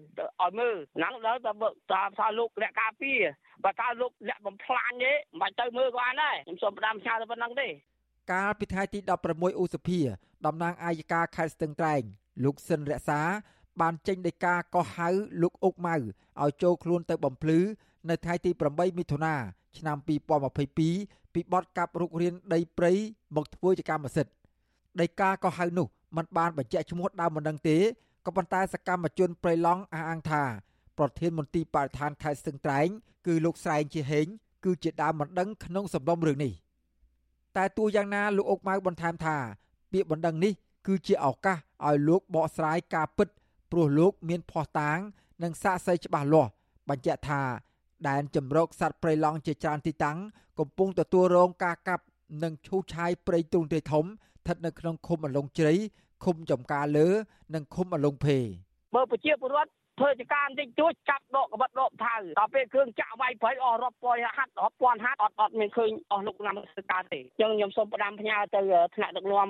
យមើលហ្នឹងដល់តែថាថាលោកលក្ខការពារបើថាលោកលក្ខបំផ្លាញទេមិនបាច់ទៅមើលក៏បានដែរខ្ញុំសូមផ្ដាំផ្ញើទៅប៉ុណ្្នឹងទេកាលពីថ្ងៃទី16ឧសភាតំណាងអាយកាខេត្តស្ទឹងត្រែងលោកសិនរក្សា បានចេញដីកាកោះហៅលោកអុកម៉ៅឲ្យចូលខ្លួនទៅបំភ្លឺនៅថ្ងៃទី8មិថុនាឆ្នាំ2022ពីបទកាប់រុករានដីព្រៃមកធ្វើជាកម្មសិទ្ធិដីកាកោះហៅនោះมันបានបញ្ជាក់ឈ្មោះដើមមិនដឹងទេក៏ប៉ុន្តែសកម្មជនព្រៃឡង់អះអាងថាប្រធានមន្ទីរបរិស្ថានខេត្តស្ទឹងត្រែងគឺលោកស្រែងជាហេងគឺជាដើមមិនដឹងក្នុងសំណុំរឿងនេះតែទោះយ៉ាងណាលោកអុកម៉ៅបន្ថែមថាពាក្យបណ្ដឹងនេះគឺជាឱកាសឲ្យលោកបកស្រាយការពិត ព្រោះលោកមានភ័ស្តុតាង និងសាកសីច្បាស់លាស់បញ្ជាក់ថាដែនជំរកសត្វព្រៃឡង់ជាច្រើនទីតាំងកំពុងទទួលរងការកាប់និងឈូសឆាយព្រៃទ្រូងទ្រាយធំស្ថិតនៅក្នុងឃុំអលងជ្រៃឃុំចំការលើ និងឃុំអលងភេបើប្រជាពលរដ្ឋ ធ្វើចការបន្តិចតួចចាប់ដកកបិតដកថៅដល់ពេលគ្រឿងចាក់វាយប្រៃអស់រាប់ពាន់ហាត់រាប់ពាន់ហាត់អត់អត់មានឃើញអស់លោកណាំធ្វើការទេអញ្ចឹងខ្ញុំសូមផ្ដាំផ្ញើទៅថ្នាក់ដឹកនាំ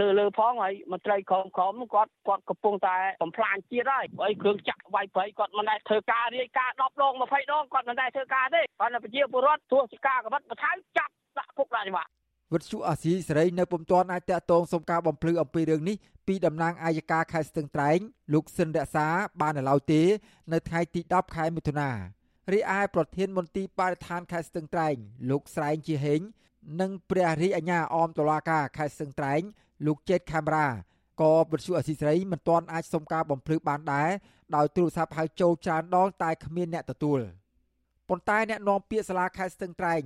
លើលើផងហើយមន្ត្រីក្រមក្រមគាត់គាត់កំពុងតែបំផ្លាញជាតិហើយបើអីគ្រឿងចាក់វាយប្រៃគាត់មិនដែលធ្វើការរាយការ10ដង20ដងគាត់មិនដែលធ្វើការទេគាត់ប្រជាពលរដ្ឋធ្វើចការកបិតបន្ថែមចាប់ដាក់គុកដាក់ច្បាប់វិទ្យុអាស៊ីសេរីនៅពុំទាន់អាចតាក់ទងសុំការបំភ្លឺអំពីរឿងនេះ ពីតំណាងអាយកាខេត្តស្ទឹងត្រែងលោកសិនរក្សាបាននៅឡើយទេ នៅថ្ងៃទី10ខែមិថុនារីឯប្រធានមន្ទីរបរិស្ថានខេត្តស្ទឹងត្រែងលោកស្រែងជាហេងនិងព្រះរាជអាជ្ញាអមតុលាការខេត្តស្ទឹងត្រែងលោកចេតខាមរ៉ាក៏វិទ្យុអាស៊ីសេរីមិនទាន់អាចសុំការបំភ្លឺបានដែរដោយទូរស័ព្ទហៅចូលច្រើនដងតែគ្មានអ្នកទទួលប៉ុន្តែអ្នកនាំពាក្យសាលាខេត្តស្ទឹងត្រែង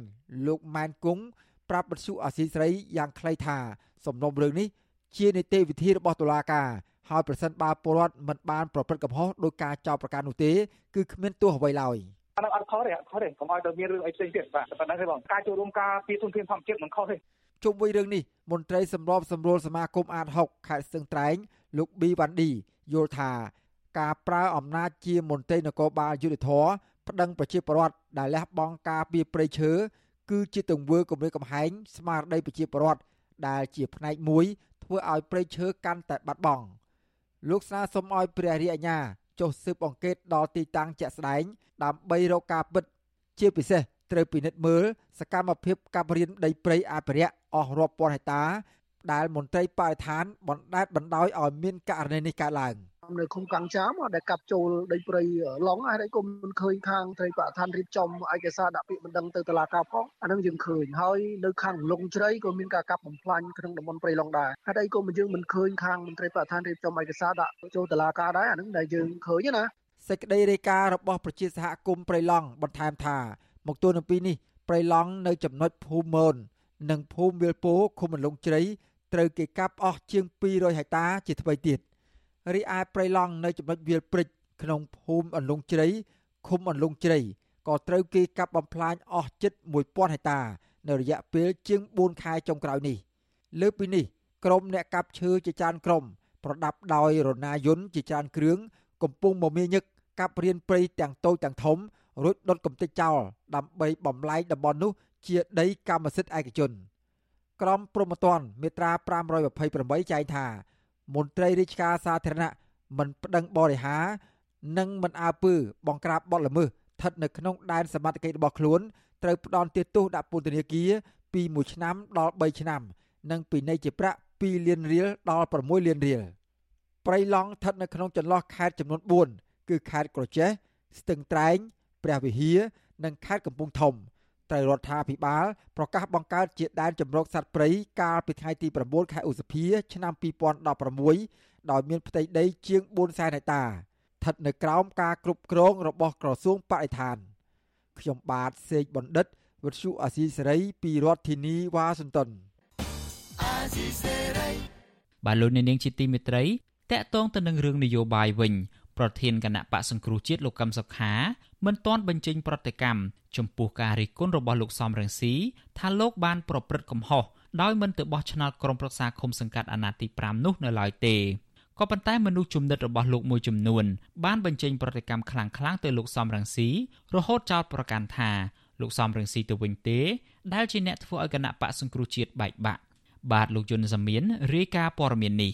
លោកម៉ែនគង់ប្រាប់បទសុអាស៊ីស្រីយ៉ាងខ្លីថាសំណុំរឿងនេះ ជានីតិវិធីរបស់តុលាការហើយប្រសិនបើពលរដ្ឋមិនបានប្រព្រឹត្តកំហុសដោយការចោទប្រកាន់នោះទេគឺគ្មានទោសអ្វីឡើយអានោះអត់ខុសទេអត់ខុសទេកុំឲ្យទៅមានរឿងអីផ្សេងទៀតបាទប៉ុណ្ណឹងទេបងការចូលរួមការពីទុនធានធម្មជាតិមិនខុសទេជុំវិញរឿងនេះមន្ត្រីសម្របសម្រួលសមាគមអាត6ខេត្តស្ទឹងត្រែងលោកប៊ីវ៉ាន់ឌីយល់ថាការប្រើអំណាចជាមន្ត្រីនគរបាលយុតិធធប្តឹងប្រជាពលរដ្ឋដែលលះបង់ការពីព្រៃឈើគឺជាទង្វើគំរាមកំហែងស្មារតីប្រជាពលរដ្ឋដែលជាផ្នែកមួយ ធ្វើឲ្យព្រៃឈើកាន់តែបាត់បង់លោកស្នើសុំឲ្យព្រះរាជអាជ្ញាចុះស៊ើបអង្កេតដល់ទីតាំងជាក់ស្ដែងដើម្បីរកការពិត ជាពិសេសត្រូវពិនិត្យមើលសកម្មភាពកាប់រៀនដីព្រៃអភិរក្សអស់រាប់ពាន់ហិកតា ដែលមន្ត្រីបរិស្ថានបណ្ដេតបណ្ដោយឲ្យមានករណីនេះកើតឡើង។ នៅឃុំកាំងចាមដែលកាប់ចូលដីព្រៃឡុងហើយក៏មិនឃើញខាងត្រីបឋានរៀបចំឯកសារដាក់ពាក្យបណ្ដឹងទៅតុលាការផងអានឹងយើងឃើញហើយនៅខាងលងជ្រៃក៏មានការកាប់បំផ្លាញក្នុងតំបន់ព្រៃឡុងដែរហើយអីក៏យើងមិនឃើញខាងមន្ត្រីបឋានរៀបចំឯកសារដាក់ចូលតុលាការដែរអានឹងដែលយើងឃើញណាសេចក្តីរាយការណ៍របស់ប្រជាសហគមន៍ព្រៃឡង់បន្ថែមថា មកទល់នឹងពេលនេះព្រៃឡង់នៅចំណុចភូមិមននិងភូមិវាលពោឃុំមន្លងជ្រៃត្រូវគេកាប់អស់ជាង200ហិកតាជាថ្មីទៀត។ រីឯព្រៃឡង់នៅចំណុចវាលព្រិចក្នុងភូមិអន្លង់ជ្រៃឃុំអន្លង់ជ្រៃក៏ត្រូវគេកាប់បំផ្លាញអស់ជិត1000ហិកតា នៅរយៈពេលជាង4ខែចុងក្រោយនេះ លើពីនេះក្រុមអ្នកកាប់ឈើជាច្រើនក្រុមប្រដាប់ដោយរណាយន្តជាច្រើនគ្រឿងកំពុងមមាញឹកកាប់រៀនព្រៃទាំងតូចទាំងធំរួចដុតកំទេចចោលដើម្បីបំលែងតំបន់នោះជាដីកម្មសិទ្ធិឯកជន ក្រមព្រហ្មទណ្ឌមាត្រា528ចែងថា មន្ត្រីរាជការសាធារណៈមិនប្តឹងបរិហានិងមិនអើពើបង្ក្រាបបទល្មើសស្ថិតនៅក្នុងដែនសមត្ថកិច្ចរបស់ខ្លួនត្រូវផ្ដន់ទោសដាក់ពន្ធនាគារពី1ឆ្នាំដល់3ឆ្នាំ និងពិន័យជាប្រាក់2លានរៀលដល់6លានរៀលព្រៃឡង់ស្ថិតនៅក្នុងចន្លោះខេត្តចំនួន4គឺខេត្តក្រចេះស្ទឹងត្រែងព្រះវិហារនិងខេត្តកំពង់ធំ ត្រូវរដ្ឋាភិបាលប្រកាសបង្កើតជាដែនជម្រកសត្វព្រៃកាលពីថ្ងៃទី9ខែឧសភាឆ្នាំ2016ដោយមានផ្ទៃដីជាង4សែនហិកតាស្ថិតនៅក្រោមការគ្រប់គ្រងរបស់ក្រសួងបរិស្ថានខ្ញុំបាទសេកបណ្ឌិតវិទ្យុអាស៊ីសេរីពីរដ្ឋធានីវ៉ាស៊ីនតោនបាទលោកអ្នកនាងជាទីមេត្រីតកតងទៅនឹងរឿងនយោបាយវិញប្រធានគណៈបកសង្គ្រោះជាតិលោកកឹមសុខា មិនទាន់បញ្ចេញប្រតិកម្មចំពោះការរិះគន់របស់លោកសំរងស៊ីថាលោកបានប្រព្រឹត្តកំហុសដោយមិនទៅបោះឆ្នោតក្រុមប្រឹក្សាឃុំសង្កាត់អាណត្តិទី5នោះនៅឡើយទេក៏ប៉ុន្តែមនុស្សជំនិតរបស់លោកមួយចំនួនបានបញ្ចេញប្រតិកម្មខ្លាំងៗទៅលោកសំរងស៊ីរហូតចោទប្រកាន់ថាលោកសំរងស៊ីទៅវិញទេដែលជាអ្នកធ្វើឲ្យគណៈបកសង្គ្រោះជាតិបែកបាក់បាទលោកយុនសាមៀនរាយការណ៍ព័ត៌មាននេះ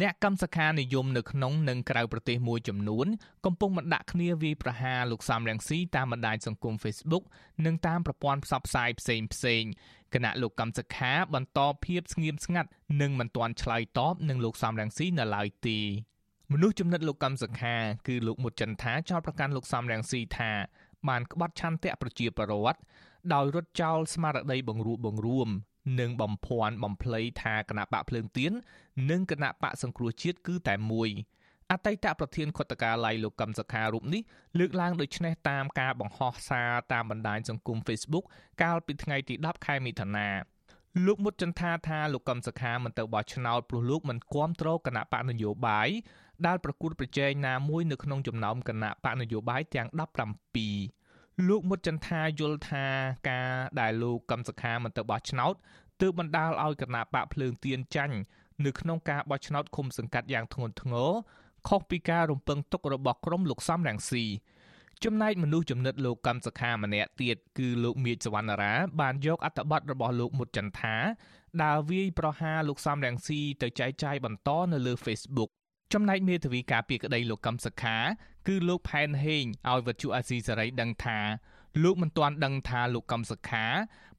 អ្នកកម្មសខានិយមនៅក្នុងនិងក្រៅប្រទេសមួយចំនួនកំពុងបណ្ដាក់គ្នាវាយប្រហារលោកសំរងស៊ីតាមបណ្ដាញសង្គម Facebook និងតាមប្រព័ន្ធផ្សព្វផ្សាយផ្សេងផ្សេងគណៈលោកកម្មសខាបន្តភាពស្ងៀមស្ងាត់និងមិនទាន់ឆ្លើយតបនឹងលោកសំរងស៊ីនៅឡើយទេមនុស្សចំណិតលោកកម្មសខាគឺលោកមុតចន្ទថាចោទប្រកាន់លោកសំរងស៊ីថាបានក្បត់ឆន្ទៈប្រជាពលរដ្ឋដោយរត់ចោលស្មារតីបង្រួបបង្រួម និងបំភាន់បំភ្លៃថាគណៈបកភ្លើងទៀននិងគណៈបកសង្គ្រោះជាតិគឺតែមួយអតីតប្រធានខុទ្ទកាល័យលោកកឹមសុខារូបនេះលើកឡើងដូចនេះតាមការបង្ហោះសារតាមបណ្ដាញសង្គម Facebook កាលពីថ្ងៃទី10ខែមិថុនាលោកមុតចន្ទថាថាលោកកឹមសុខាមិនទៅបោះឆ្នោតព្រោះលោកមិនគាំទ្រគណៈបកនយោបាយដែលប្រគួតប្រជែងណាមួយនៅក្នុងចំណោមគណៈបកនយោបាយទាំង17 លោកមុតចន្ទថាយល់ថាការដែលលោកកឹមសុខាមិនទៅបោះឆ្នោតទើបបណ្ដាលឲ្យគណៈបកភ្លើងទៀនចាញ់នៅក្នុងការបោះឆ្នោតឃុំសង្កាត់យ៉ាងធ្ងន់ធ្ងរខុសពីការរំពឹងទុករបស់ក្រុមលោកសំរងស៊ីចំណែកមនុស្សចំណិតលោកកម្មសខាម្នាក់ទៀតគឺលោកមៀចសវណ្ណារា បានយកអត្ថបទរបស់លោកមុតចន្ទថាដើរវាយប្រហារលោកសំរងស៊ីទៅចែកចាយបន្តនៅលើ Facebook ចំណែកមេធាវីការពីក្តីលោកកម្មសខា គឺលោកផែនហេងឲ្យវត្ថុអាស៊ីសេរីដឹងថាលោកមិនទាន់ដឹងថាលោកកំសខា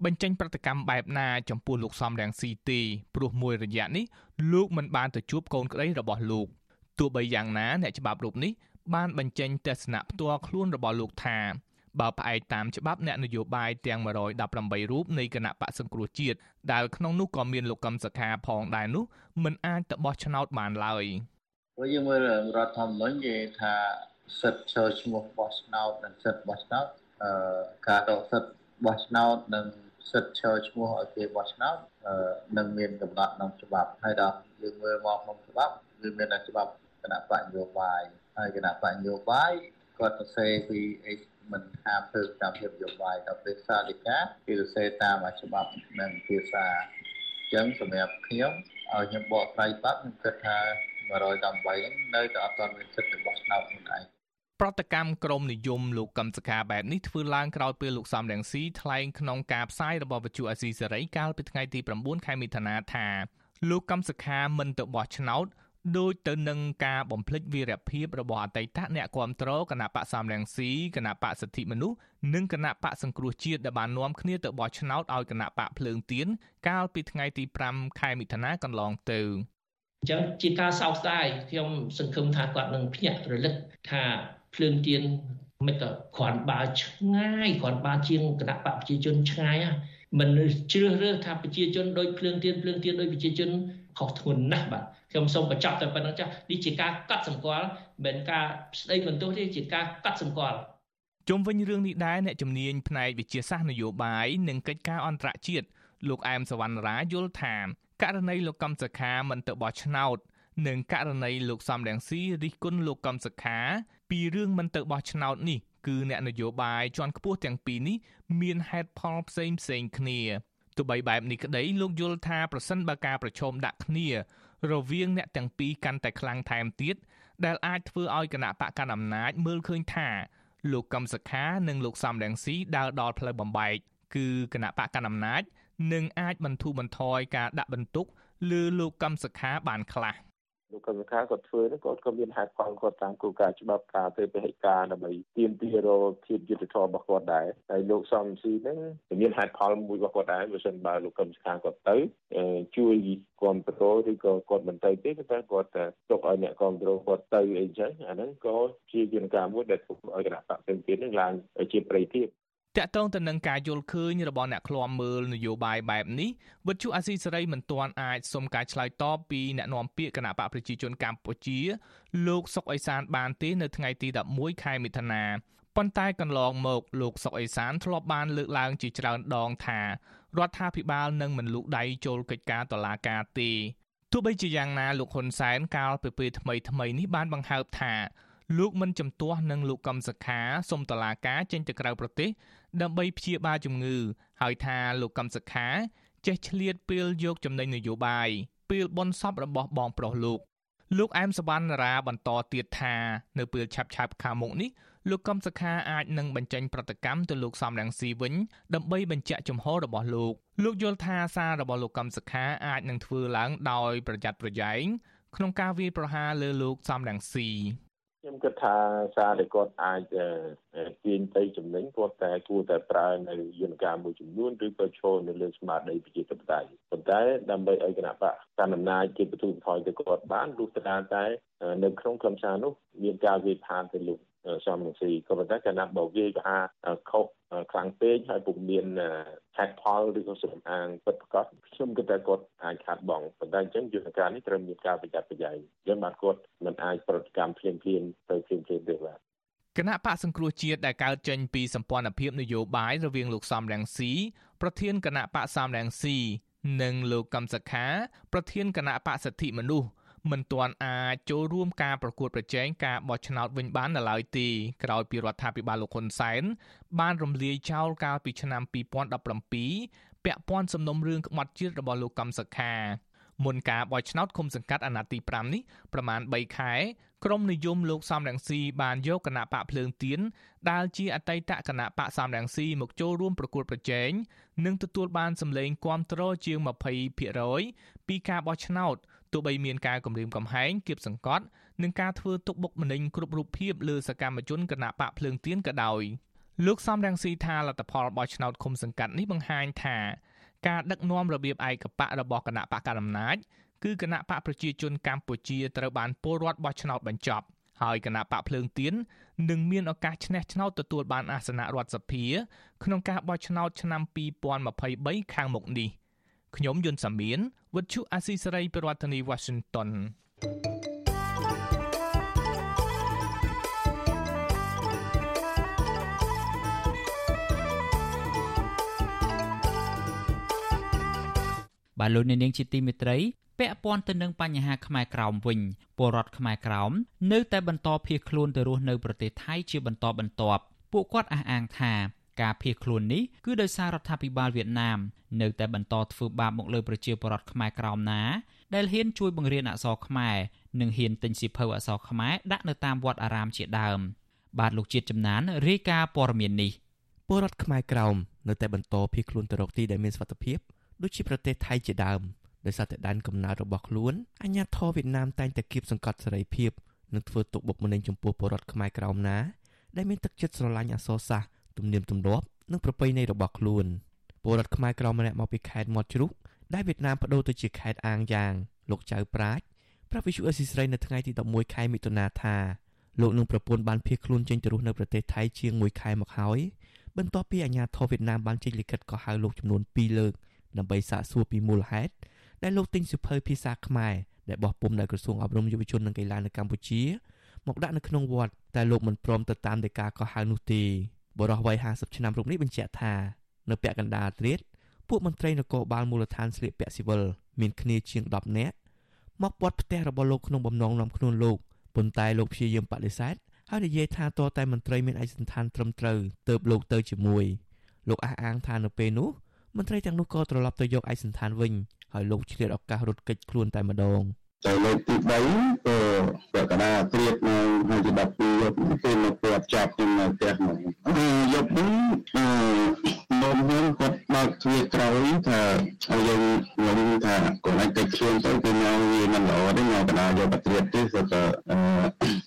បញ្ចេញប្រតិកម្មបែបណាចំពោះលោកសំរងស៊ីទេព្រោះមួយរយៈនេះលោកមិនបានទៅជួបកូនក្តីរបស់លោកទោះបីយ៉ាងណាអ្នកច្បាប់រូបនេះបានបញ្ចេញទស្សនៈផ្ទាល់ខ្លួនរបស់លោកថាបើផ្អែកតាមច្បាប់អ្នកនយោបាយទាំង118រូបនៃគណៈបកសង្គ្រោះជាតិដែលក្នុងនោះក៏មានលោកកឹមសុខាផងដែរនោះមិនអាចទៅបោះឆ្នោតបានឡើយ ព្រោះយើងមើលរដ្ឋធម្មនុញ្ញនិយាយថាសិទ្ធិចូលឈ្មោះបោះឆ្នោតនិងសិទ្ធិបោះឆ្នោតការដកសិទ្ធិបោះឆ្នោតនិងសិទ្ធិឈរឈ្មោះឲ្យគេបោះឆ្នោតនឹងមានកំណត់ក្នុងច្បាប់ហើយដល់យើងមើលមកក្នុងច្បាប់គឺមានតែច្បាប់គណៈបកនយោបាយហើយគណៈបកនយោបាយគាត់ទៅសេពីអីមិនហាមធ្វើតាមភាពនយោបាយដល់ពេលសាលិកាគឺទៅសេតាមច្បាប់និងភាសាអញ្ចឹងសម្រាប់ខ្ញុំឲ្យខ្ញុំបកស្រាយបាត់ខ្ញុំគិតថា 118ហ្នឹងនៅតែអត់ទាន់មានសិទ្ធិរបស់ឆ្នោតខ្លួនឯងប្រតិកម្មក្រមនិយមលោកកឹមសខាបែបនេះធ្វើឡើងក្រោយពេលលោកសំរងស៊ីថ្លែងក្នុងការផ្សាយរបស់វិទ្យុអាស៊ីសេរីកាលពីថ្ងៃទី9ខែមិថុនាថាលោកកឹមសខាមិនទៅបោះឆ្នោតដោយទៅនឹងការបំភ្លេចវីរភាពរបស់អតីតអ្នកគាំទ្រគណៈបកសំរងស៊ីគណៈបកសិទ្ធិមនុស្សនិងគណៈបកសង្គ្រោះជាតិដែលបាននាំគ្នាទៅបោះឆ្នោតឲ្យគណៈបកភ្លើងទៀនកាលពីថ្ងៃទី5ខែមិថុនាកន្លងទៅ អញ្ចឹងជាការសោកស្ដាយខ្ញុំសង្ឃឹមថាគាត់នឹងភ្ញាក់រលឹកថាភ្លើងទៀនមិនក៏គ្រាន់បើឆ្ងាយគ្រាន់បើជាងគណៈបកប្រជាជនឆ្ងាយមិនជ្រើសរើសថាប្រជាជនដោយភ្លើងទៀនភ្លើងទៀនដោយប្រជាជនខុសធ្ងន់ណាស់បាទខ្ញុំសូមបញ្ចប់តែប៉ុណ្្នឹងចាស់នេះជាការកាត់សម្គាល់មិនការស្ដីបន្ទោសទេជាការកាត់សម្គាល់ជុំវិញរឿងនេះដែរអ្នកជំនាញផ្នែកវិទ្យាសាស្ត្រនយោបាយនិងកិច្ចការអន្តរជាតិលោកអែមសវណ្ណរាយល់ថា ករណីលោកកំសខាមិនទៅបោះឆ្នោត និងករណីលោកសំរងស៊ីរិះគន់លោកកំសខា ពីរឿងមិនទៅបោះឆ្នោតនេះគឺអ្នកនយោបាយជាន់ខ្ពស់ទាំងពីរនេះមានហេតុផលផ្សេងផ្សេងគ្នាទោះបីបែបនេះក្តីលោកយល់ថាប្រសិនបើការប្រឈមដាក់គ្នា រវាងអ្នកទាំងពីរកាន់តែខ្លាំងថែមទៀតដែលអាចធ្វើឲ្យគណៈបកកណ្ដាលអំណាចមើលឃើញថាលោកកឹមសុខានិងលោកសំរងស៊ីដើរដល់ផ្លូវបំបែកគឺគណៈបកកណ្ដាលអំណាច នឹងអាចបន្ធូរបន្ថយការដាក់បន្ទុកលើលោកកឹមសុខាបានខ្លះលោកកម្មការគាត់ធ្វើហ្នឹងគាត់ក៏មានហេតុផលគាត់តាមគោលការណ៍ច្បាប់ការទៅពហិការដើម្បីទាមទាររកភាពយុត្តិធម៌របស់គាត់ដែរហើយលោកសំស៊ីហ្នឹងមានហេតុផលមួយរបស់គាត់ដែរបើមិនបើលោកកម្មការគាត់ទៅជួយគ្រប់គ្រងឬក៏គាត់មិនទៅទេតែគាត់ទុកឲ្យអ្នកគ្រប់គ្រងគាត់ទៅអីចឹងអាហ្នឹងក៏ជាយន្តការមួយដែលធ្វើឲ្យគណៈបកផ្សេងទៀតនឹងឡើងជាប្រតិភិប តកតងទៅនឹងការយល់ឃើញរបស់អ្នកឃ្លាំមើលនយោបាយបែបនេះវិទ្យុអាស៊ីសេរីមិនទាន់អាចសុំការឆ្លើយតបពីអ្នកនាំពាក្យគណៈបកប្រជាជនកម្ពុជា លោកសុកអេសានបានទេនៅថ្ងៃទី11ខែមិថុនាប៉ុន្តែកន្លងមកលោកសុកអេសានធ្លាប់បានលើកឡើងជាច្រើនដងថារដ្ឋាភិបាលនឹងមិនលូកដៃចូលកិច្ចការតុលាការទេទោះបីជាយ៉ាងណាលោកហ៊ុនសែនកាលពីពេលថ្មីថ្មីនេះបានបង្ហើបថាលោកមិនជំទាស់នឹងលោកកំសខាសុំតឡាការចេញទៅក្រៅប្រទេស ដើម្បីព្យាបាលជំងឺហើយថាលោកកំសខា ចេះឆ្លៀតពេលយកចំណេញនយោបាយពេលបនសពរបស់បងប្រុសលោកលោកអែមសវណ្ណរាបន្តទៀតថានៅពេលឆាប់ឆាប់ខាងមុខនេះលោកកំសខាអាចនឹងបញ្ចេញប្រតិកម្មទៅលោកសំរងស៊ីវិញដើម្បីបញ្ជាក់ចំហរបស់លោកលោកយល់ថាសាររបស់លោកកំសខាអាចនឹងធ្វើឡើងដោយប្រយ័ត្នប្រយែងក្នុងការវាយប្រហារលើលោកសំរងស៊ី ខ្ញុំគិតថាសារដែលគាត់អាចទាញទៅចំណេញគាត់តែគួរតែប្រើនៅយន្តការមួយចំនួនឬក៏ឈរនៅលើស្មារតីប្រជាធិបតេយ្យប៉ុន្តែដើម្បីឲ្យគណៈបកកណ្ដាលអំណាចជាបន្ទូបន្ថយទៅគាត់បានលុះត្រាតែនៅក្នុងខ្លឹមសារនោះមានការវាយផានទៅលោ កសំរងស៊ីក៏ប៉ុន្តែកាលណាបើវាយថាខុសខ្លាំងពេកហើយពុំមានហេតុផលឬក៏សំអាងពិតប្រាកដខ្ញុំគិតថាគាត់អាចខាត់បងប៉ុន្តែអញ្ចឹងយន្តការនេះត្រូវមានការប្រយ័ត្នប្រយែងយើងបានគាត់មិនអាចប្រតិកម្មភ្លាមភ្លាមទៅភ្លាមភ្លាមទេបាទគណៈបកសង្គ្រោះជាតិដែលកើតចេញពីសម្ព័ន្ធភាពនយោបាយរវាងលោកសំរងស៊ីប្រធានគណៈបកសំរងស៊ីនិងលោកកំសខាប្រធានគណៈបកសិទ្ធិមនុស្ស មិនទាន់អាចចូលរួមការប្រកួតប្រជែងការបោះឆ្នោតវិញបាននៅឡើយទេក្រោយពីរដ្ឋាភិបាលលោកហ៊ុនសែនបានរំលាយចោលកាលពីឆ្នាំ2017ពាក់ព័ន្ធសំណុំរឿងក្បត់ជាតិរបស់លោកកំសខាមុនការបោះឆ្នោតឃុំសង្កាត់អាណត្តិទី5នេះប្រមាណ3ខែក្រមនិយមលោកសំរងស៊ីបានយកគណៈបកភ្លើងទៀនដែលជាអតីតគណៈបកសំរងស៊ីមកចូលរួមប្រកួតប្រជែងនិងទទួលបានសម្លេងគាំទ្រជាង20%ពីការបោះឆ្នោត ទោះបីមានការគម្រាមកំហែងគៀបសង្កត់និងការធ្វើទុកបុកម្នេញគ្រប់រូបភាពលើសកម្មជនគណៈបកភ្លើងទៀនក៏ដោយលោកសំរងស៊ីថាលទ្ធផលបោះឆ្នោតឃុំសង្កាត់នេះបង្ហាញថាការដឹកនាំរបៀបឯកបករបស់គណៈបកកណ្ដាលអំណាចគឺគណៈបកប្រជាជនកម្ពុជាត្រូវបានពលរដ្ឋបោះឆ្នោតបញ្ចប់ហើយគណៈបកភ្លើងទៀននឹងមានឱកាសឈ្នះឆ្នោតទទួលបានអាសនៈរដ្ឋសភាក្នុងការបោះឆ្នោតឆ្នាំ2023ខាងមុខនេះ ខ្ញុំយុនសាមៀនវិទ្យុអាស៊ីសេរីប្រធានាធិបតី Washington បាទលោកអ្នកនាងជាទីមេត្រីពាក់ព័ន្ធទៅនឹងបញ្ហាខ្មែរក្រោមវិញពលរដ្ឋខ្មែរក្រោមនៅតែបន្តភៀសខ្លួនទៅរស់នៅប្រទេសថៃជាបន្តបន្ទាប់ពួកគាត់អះអាងថា ការភៀសខ្លួននេះគឺដោយសាររដ្ឋាភិបាលវៀតណាមនៅតែបន្តធ្វើបាបមកលើប្រជាពលរដ្ឋខ្មែរក្រោមណាដែលហ៊ានជួយបង្រៀនអក្សរខ្មែរនិងហ៊ានទិញសៀវភៅអក្សរខ្មែរដាក់នៅតាមវត្តអារាមជាដើម បាទលោកជាតិចំណានរាយការណ៍ព័ត៌មាននេះពលរដ្ឋខ្មែរក្រោមនៅតែបន្តភៀសខ្លួនទៅរកទីដែលមានសុវត្ថិភាពដូចជាប្រទេសថៃជាដើមដោយសារតែដែនកំណើតរបស់ខ្លួនអាញាធរវៀតណាមតែងតែគៀបសង្កត់សេរីភាពនិងធ្វើទុកបុកម្នេញចំពោះពលរដ្ឋខ្មែរក្រោមណាដែលមានទឹកចិត្តស្រឡាញ់អក្សរសាស្ត្រ ទំនៀមទម្លាប់និងប្រពៃណីរបស់ខ្លួនពលរដ្ឋខ្មែរក្រម្នាក់មកពីខេត្តមាត់ជ្រូកដែលវៀតណាមបដូរទៅជាខេត្តអាងយ៉ាងលោកចៅប្រាជ្ញប្រាប់វិសុអេស៊ីស្រីនៅថ្ងៃទី11ខែមិថុនាថាលោកនឹងប្រពន្ធបានភៀសខ្លួនចេញទៅរស់នៅប្រទេសថៃជាង1ខែមកហើយបន្ទាប់ពីអាជ្ញាធរវៀតណាមបានចេញលិខិតកោះហៅលោកចំនួន2លើកដើម្បីសាកសួរពីមូលហេតុដែលលោកទិញសិភៅភាសាខ្មែរដែលបោះពុម្ពនៅក្រសួងអប់រំយុវជននិងកីឡានៅកម្ពុជាមកដាក់នៅក្នុងវត្តតែលោកមិនព្រមទៅតាមដីកាកោះហៅនោះទេ បរិះវ័យ50ឆ្នាំរូបនេះបញ្ជាក់ថានៅពាក់កណ្ដាលត្រៀតពួកមន្ត្រីនគរបាលមូលដ្ឋានស្លៀកពាក់ស៊ីវិលមានគ្នាជាង10នាក់មកបត់ផ្ទះរបស់លោកក្នុងបំណងនាំខ្លួនលោកប៉ុន្តែលោកព្យាយាមបដិសេធហើយនិយាយថាតើតែមន្ត្រីមានឯកសណ្ឋានត្រឹមត្រូវទើបលោកទៅជាមួយលោកអះអាងថានៅពេលនោះមន្ត្រីទាំងនោះក៏ត្រឡប់ទៅយកឯកសណ្ឋានវិញហើយលោកឆ្លៀតឱកាសរត់គេចខ្លួនតែម្ដង។ តែលើកទី3ក៏ប្រកាសត្រៀបនៅហើយជា12យប់គឺមកគាត់ចាប់ខ្ញុំនៅផ្ទះមកយប់នេះនោមខ្ញុំគាត់បើកទ្វារក្រោយថាឲ្យយើងខ្ញុំថាគាត់អាចទៅខ្លួនទៅគឺមកវាមិនល្អទេមកកណ្ដាលយកបត្រៀបទេគាត់ក៏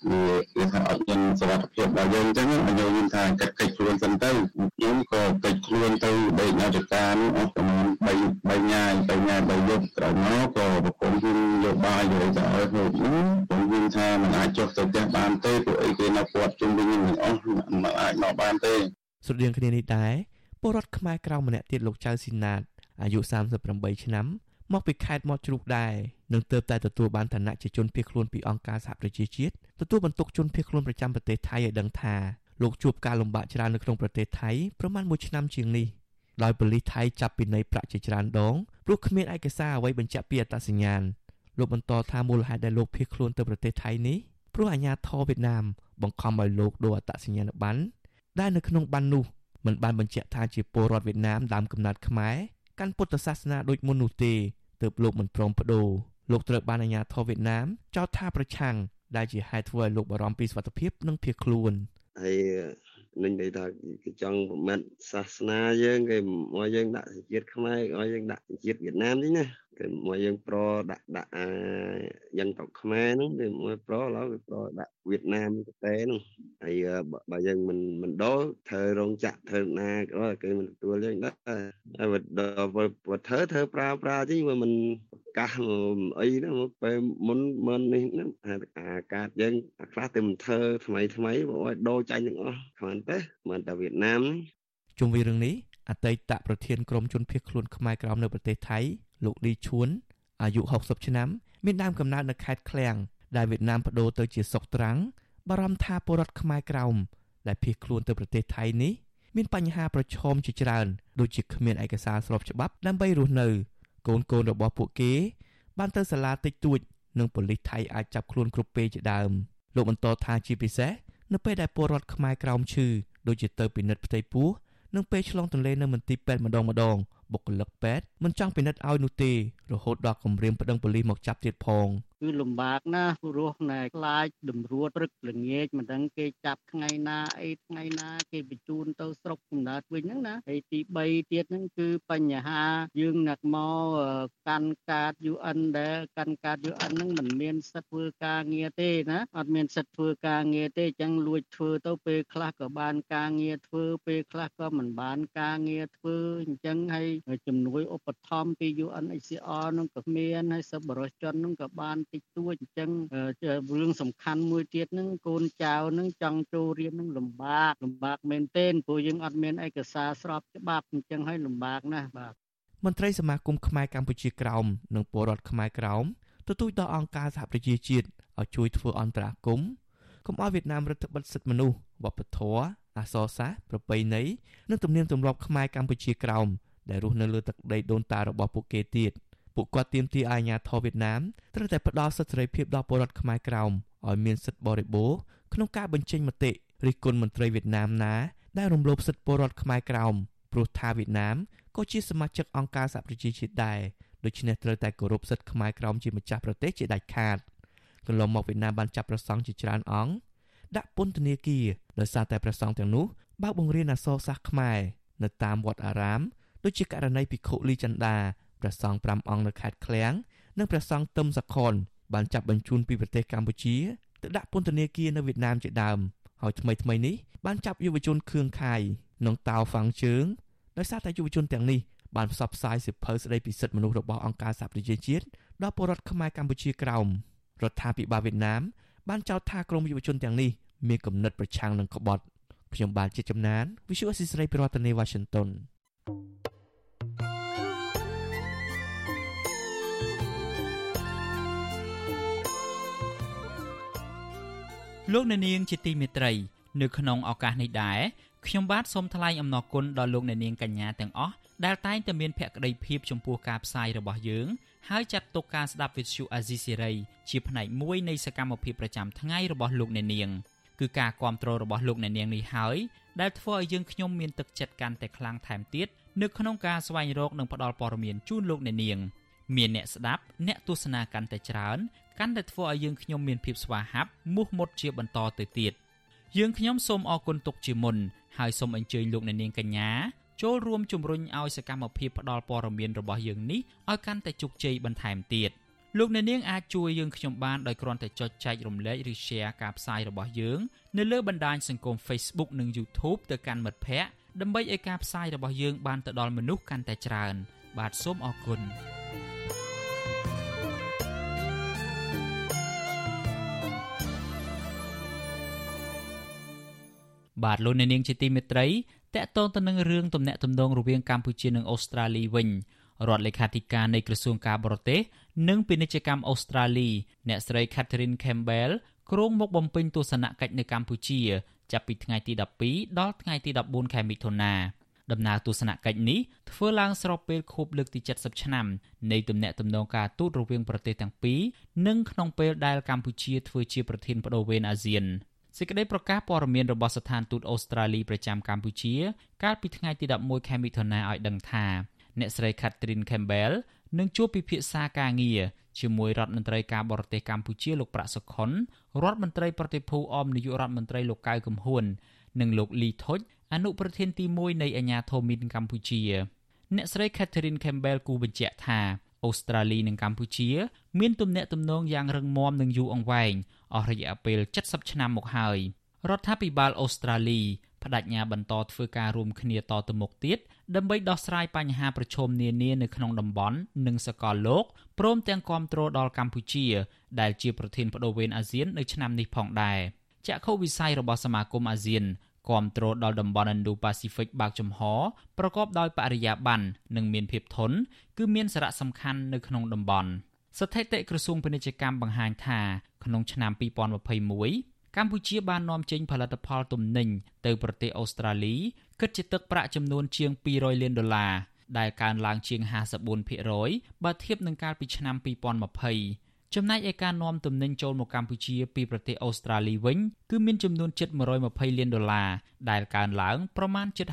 វាគេថាអត់មានសុខភាពដល់យើងអញ្ចឹងឲ្យយើងថាកាត់កិច្ចខ្លួនសិនទៅខ្ញុំក៏កិច្ចខ្លួនទៅដេកនៅចការនោះអស់ប្រហែល3 3ញ៉ាយ3ញ៉ាយ3យប់ក្រោយមកក៏ប្រពន្ធខ្ញុំយកបាយយកទៅឲ្យហូបនោះខ្ញុំយល់ថាមិនអាចចុះទៅផ្ទះបានទេព្រោះអីគេនៅពាត់ជុំវិញនឹងអស់មិនអាចមកបានទេស្រដៀងគ្នានេះដែរពលរដ្ឋខ្មែរក្រៅម្នាក់ទៀតលោកចៅស៊ីណាតអាយុ38ឆ្នាំមកពីខេត្តមាត់ជ្រូកដែរនឹងទៅតែទទួលបានឋានៈជាជនភៀសខ្លួនពីអង្គការសហប្រជាជាតិទទួលបន្ទុកជនភៀសខ្លួនប្រចាំប្រទេសថៃឲ្យដឹងថាលោកជួបការលំបាកច្រើននៅក្នុងប្រទេសថៃប្រមាណ1ឆ្នាំជាងនេះដោយប៉ូលីសថៃចាប់ពីនៃប្រាក់ជាច្រើនដងព្រោះគ្មានឯកសារអ្វីបញ្ជាក់ពីអត្តសញ្ញាណ លោកបន្តថាមូលហេតុដែលលោកភៀសខ្លួនទៅប្រទេសថៃនេះព្រោះអាញាធរវៀតណាមបង្ខំឲ្យលោកដូរអត្តសញ្ញាណប័ណ្ណដែលនៅក្នុងប័ណ្ណនោះមិនបានបញ្ជាក់ថាជាពលរដ្ឋវៀតណាមដើមកំណើតខ្មែរកាន់ពុទ្ធសាសនាដូចមុននោះទេទើបលោកមិនព្រមបដូរលោកត្រូវបានអាជ្ញាធរវៀតណាមចោទថាប្រឆាំងដែលជាហេតុធ្វើឲ្យលោកបារម្ភពីសុខភាពនិងភៀសខ្លួនហើយនឹងនិយាយថាគេចង់ប្រមាថសាសនាយើងគេមកយើងដាក់ជាតិខ្មែរឲ្យយើងដាក់ជាតិវៀតណាមនេះណា គេមកយើងប្រដាក់ដាក់អាយ៉ាងទៅខ្មែរហ្នឹងគេមកប្រឡើយគេប្រដាក់វៀតណាមទៅតែហ្នឹងហើយបើយើងមិនមិនដោធ្វើរោងចក្រធ្វើណាក៏គេមិនទទួលយើងដែរហើយបើធ្វើធ្វើប្រើប្រើទីវាមិនប្រកាសអីហ្នឹងមកពេលមុនមិននេះហ្នឹងអាកាតយើងអាខ្លះទៅមិនធ្វើថ្មីថ្មីបើឲ្យដោចាញ់ទាំងអស់គ្រាន់តែមិនតែវៀតណាមជុំវិញរឿងនេះអតីតប្រធានក្រុមជនភៀសខ្លួនខ្មែរក្រោមនៅប្រទេសថៃ លោកលីឈួនអាយុ60ឆ្នាំមានដើមកំណើតនៅខេត្តឃ្លៀងដែលវៀតណាមបដូរទៅជាសុកត្រាំងបារម្ភថាពលរដ្ឋខ្មែរក្រោមដែលភៀសខ្លួនទៅប្រទេសថៃនេះមានបញ្ហាប្រឈមជាច្រើនដូចជាគ្មានឯកសារស្របច្បាប់ដើម្បីរស់នៅ កូនកូនរបស់ពួកគេ បានទៅសាលាតិចតួចនិងប៉ូលីសថៃអាចចាប់ខ្លួនគ្រប់ពេលជាដើមលោកបន្តថាជាពិសេសនៅពេលដែលពលរដ្ឋខ្មែរក្រោមឈឺដូចជាទៅពិនិត្យផ្ទៃពោះនិងពេលឆ្លងទន្លេនៅមន្ទីរពេទ្យម្ដងម្ដង បុគ្គលិកពេទ្យមិនចង់ពិនិត្យឲ្យនោះទេរហូតដល់គម្រាមប្តឹងប៉ូលីសមកចាប់ទៀតផងគឺលំបាកណាស់រស់ណែខ្លាចតម្រួតព្រឹកល្ងាចមិនដឹងគេចាប់ថ្ងៃណាអីថ្ងៃណាគេបញ្ជូនទៅស្រុកកំណើតវិញហ្នឹងណាហើយទី3ទៀតហ្នឹងគឺបញ្ហាយើងអ្នកមកកាន់កាត UN ដែលកាន់កាត UN ហ្នឹងមិនមានសិទ្ធិធ្វើការងារទេណាអត់មានសិទ្ធិធ្វើការងារទេអញ្ចឹងលួចធ្វើទៅពេលខ្លះក៏បានការងារធ្វើពេលខ្លះក៏មិនបានការងារធ្វើអញ្ចឹងហើយជំនួយឧបត្ថម្ភពី UNHCR ហ្នឹងក៏មានហើយសប្បុរសជនហ្នឹងក៏បានតិចតួចអញ្ចឹងរឿងសំខាន់មួយទៀតហ្នឹងកូនចៅហ្នឹងចង់ចូលរៀនហ្នឹងលំបាកលំបាកមែនទែនព្រោះយើងអត់មានឯកសារស្របច្បាប់អញ្ចឹងហើយលំបាកណាស់បាទមន្ត្រីសមាគមខ្មែរកម្ពុជាក្រោមនិងពលរដ្ឋខ្មែរក្រោមទទូចដល់អង្គការសហប្រជាជាតិឲ្យជួយធ្វើអន្តរាគមន៍កុំឲ្យវៀតណាមរដ្ឋបិទសិទ្ធិមនុស្សវប្បធម៌អក្សរសាស្ត្រប្រពៃណីនិងទំនៀមទម្លាប់ខ្មែរកម្ពុជាក្រោម ដែលរស់នៅលើទឹកដីដូនតារបស់ពួកគេទៀតពួកគាត់ទាមទារអាជ្ញាធរវៀតណាមត្រូវតែផ្ដល់សិទ្ធិសេរីភាពដល់ពលរដ្ឋខ្មែរក្រោមឲ្យមានសិទ្ធិបរិបូរណ៍ក្នុងការបញ្ចេញមតិរិះគន់មន្ត្រីវៀតណាមណាដែលរំលោភសិទ្ធិពលរដ្ឋខ្មែរក្រោមព្រោះថាវៀតណាមក៏ជាសមាជិកអង្គការសហប្រជាជាតិដែរដូច្នេះត្រូវតែគោរពសិទ្ធិខ្មែរក្រោមជាម្ចាស់ប្រទេសជាដាច់ខាតកន្លងមកវៀតណាមបានចាប់ប្រសង់ជាច្រើនអង្គដាក់ពន្ធនាគារដោយសារតែប្រសង់ទាំងនោះបើកបង្រៀនអក្សរសាស្ត្រខ្មែរនៅតាមវត្តអារាម ដូចជាករណីភិក្ខុលីចន្ទាព្រះសង្ឃ5អង្គនៅខេត្តឃ្លៀងនិងព្រះសង្ឃទឹមសខុនបានចាប់បញ្ជូនពីប្រទេសកម្ពុជាទៅដាក់ពន្ធនាគារនៅវៀតណាមជាដើមហើយថ្មីថ្មីនេះបានចាប់យុវជនខឿងខៃនិងតាវហ្វាំងជើងដោយសារតែយុវជនទាំងនេះបានផ្សព្វផ្សាយសិភៅស្ដីពីសិទ្ធិមនុស្សរបស់អង្គការសហប្រជាជាតិដល់ពលរដ្ឋខ្មែរកម្ពុជាក្រោមរដ្ឋាភិបាលវៀតណាមបានចោទថាក្រុមយុវជនទាំងនេះមានគំនិតប្រឆាំងនឹងក្បត់ខ្ញុំបាទជាចំណាន Visual Assisray ប្រធានាទី Washington លោកអ្នកនាងជាទីមេត្រី នៅក្នុងឱកាសនេះដែរខ្ញុំបាទសូមថ្លែងអំណរគុណដល់លោកអ្នកនាងកញ្ញាទាំងអស់ដែលតែងតែមានភក្ដីភាពចំពោះការផ្សាយរបស់យើងហើយចាត់ទុកការស្ដាប់វិទ្យុអាស៊ីសេរីជាផ្នែកមួយនៃសកម្មភាពប្រចាំថ្ងៃរបស់លោកអ្នកនាង គឺការគ្រប់គ្រងរបស់លោកអ្នកនាងនេះហើយដែលធ្វើឲ្យយើងខ្ញុំមានទឹកចិត្តកាន់តែខ្លាំងថែមទៀតនៅក្នុងការស្វែងរកនិងផ្តល់ព័ត៌មានជូនលោកអ្នកនាងមានអ្នកស្ដាប់អ្នកទស្សនាកាន់តែច្រើនកាន់តែធ្វើឲ្យយើងខ្ញុំមានភាពស្វាហាប់មោះមុតជាបន្តទៅទៀតយើងខ្ញុំសូមអរគុណទុកជាមុនហើយសូមអញ្ជើញលោកអ្នកនាងកញ្ញាចូលរួមជំរុញឲ្យសកម្មភាពផ្តល់ព័ត៌មានរបស់យើងនេះឲ្យកាន់តែជោគជ័យបន្ថែមទៀត លោកអ្នកនាងអាចជួយយើងខ្ញុំបានដោយគ្រាន់តែចុចចែករំលែកឬ share ការផ្សាយរបស់យើងនៅលើបណ្ដាញសង្គម Facebook និង YouTube ទៅកាន់មិត្តភ័ក្តិដើម្បីឲ្យការផ្សាយរបស់យើងបានទៅដល់មនុស្សកាន់តែច្រើន បាទសូមអរគុណបាទលោកអ្នកនាងជាទីមេត្រីតកតងទៅនឹងរឿងទំនាក់ទំនងរវាងកម្ពុជានិងអូស្ត្រាលីវិញរដ្ឋលេខាធិការនៃក្រសួងការបរទេស និងពាណិជ្ជកម្មអូស្ត្រាលីអ្នកស្រី Catherine Campbell គ្រងមកបំពេញទស្សនកិច្ចនៅកម្ពុជា ចាប់ពីថ្ងៃទី12ដល់ថ្ងៃទី14ខែមិថុនាដំណើរទស្សនកិច្ចនេះធ្វើឡើងស្របពេលខួបលើកទី70ឆ្នាំនៃទំនាក់ទំនងការទូតរវាងប្រទេសទាំងពីរនិងក្នុងពេលដែលកម្ពុជាធ្វើជាប្រធានបដូវវេនអាស៊ានសេចក្តីប្រកាសព័ត៌មានរបស់ស្ថានទូតអូស្ត្រាលីប្រចាំកម្ពុជា កាលពីថ្ងៃទី11ខែមិថុនាឲ្យដឹងថាអ្នកស្រី Catherine Campbell នឹងជួបពិភាក្សាការងារជាមួយរដ្ឋមន្ត្រីការបរទេសកម្ពុជាលោកប្រាក់សុខុនរដ្ឋមន្ត្រីប្រតិភូអមនាយករដ្ឋមន្ត្រីលោកកៅកំហួននិងលោកលីថុចអនុប្រធានទី1នៃអាជ្ញាធរមីនកម្ពុជាអ្នកស្រី Catherine Campbell គូបញ្ជាក់ថាអូស្ត្រាលីនិងកម្ពុជា មានទំនាក់ទំនងយ៉ាងរឹងមាំនិងយូរអង្វែងអស់រយៈពេល70ឆ្នាំមកហើយរដ្ឋាភិបាលអូស្ត្រាលីបដិញ្ញាបន្តធ្វើការរួមគ្នាតទៅមុខទៀត ដើម្បីដោះស្រាយបញ្ហាប្រឈមនានានៅក្នុងតំបន់និងសកលលោកព្រមទាំងគាំទ្រដល់កម្ពុជា ដែលជាប្រធានបដូវវេនអាស៊ាននៅឆ្នាំនេះផងដែរចក្ខុវិស័យរបស់សមាគមអាស៊ានគាំទ្រដល់តំបន់ Indo-Pacific បើកចំហប្រកបដោយបរិយាបន្ននិងមានភាពធន់គឺមានសារៈសំខាន់នៅក្នុងតំបន់ស្ថិតិក្រសួងពាណិជ្ជកម្មបង្ហាញថាក្នុងឆ្នាំ2021 កម្ពុជាបាននាំចេញផលិតផលទំនិញទៅប្រទេសអូស្ត្រាលីគិតជាទឹកប្រាក់ចំនួនជាង200លានដុល្លារដែលកើនឡើងជាង54%បើធៀបនឹងកាលពីឆ្នាំ2020ចំណែកឯការនាំទំនិញចូលមកកម្ពុជាពីប្រទេសអូស្ត្រាលីវិញគឺមានចំនួនជិត120លានដុល្លារដែលកើនឡើងប្រមាណជិត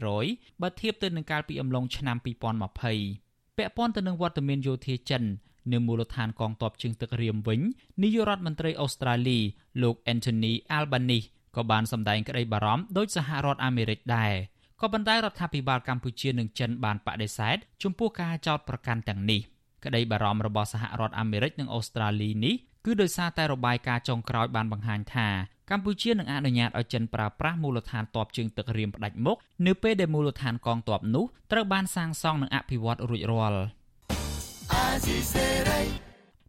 50%បើធៀបទៅនឹងកាលពីអំឡុងឆ្នាំ2020ពាក់ព័ន្ធទៅនឹងវត្តមានយោធាចិន នៅមូលដ្ឋានកងទ័ពជើងទឹករៀមវិញនាយករដ្ឋមន្ត្រីអូស្ត្រាលីលោក Anthony Albanese ក៏បានសម្ដែងក្តីបារម្ភដោយសហរដ្ឋអាមេរិកដែរក៏ប៉ុន្តែរដ្ឋាភិបាលកម្ពុជានិងចិនបានបដិសេធចំពោះការចោទប្រកាន់ទាំងនេះ។ក្តីបារម្ភរបស់សហរដ្ឋអាមេរិកនិងអូស្ត្រាលីនេះគឺដោយសារតែរបាយការណ៍ចុងក្រោយបានបង្ហាញថាកម្ពុជានឹងអនុញ្ញាតឲ្យចិនប្រើប្រាស់មូលដ្ឋានទ័ពជើងទឹករៀមផ្ដាច់មុខនៅពេលដែលមូលដ្ឋានកងទ័ពនោះត្រូវបានសាងសង់និងអភិវឌ្ឍរួចរាល់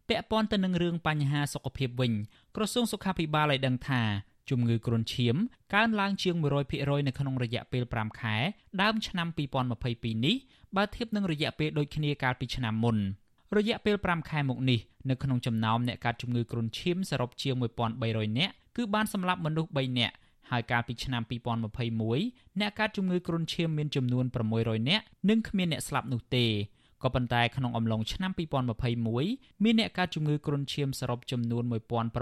ពាក់ព័ន្ធទៅនឹងរឿងបញ្ហាសុខភាពវិញក្រសួងសុខាភិបាលឲ្យដឹងថាជំងឺគ្រុនឈាមកើនឡើងជាង100%នៅក្នុងរយៈពេល5ខែដើមឆ្នាំ2022នេះបើធៀបនឹងរយៈពេលដូចគ្នាកាលពីឆ្នាំមុន។រយៈពេល5ខែមកនេះនៅក្នុងចំណោមអ្នកកើតជំងឺគ្រុនឈាមសរុបជាង1300នាក់គឺបានសម្លាប់មនុស្ស3នាក់ហើយកាលពីឆ្នាំ2021អ្នកកើតជំងឺគ្រុនឈាមមានចំនួន600នាក់និងគ្មានអ្នកស្លាប់នោះទេ ក៏ប៉ុន្តែក្នុងអំឡុងឆ្នាំ2021មានអ្នកកើតជំងឺគ្រុនឈាមសរុបចំនួន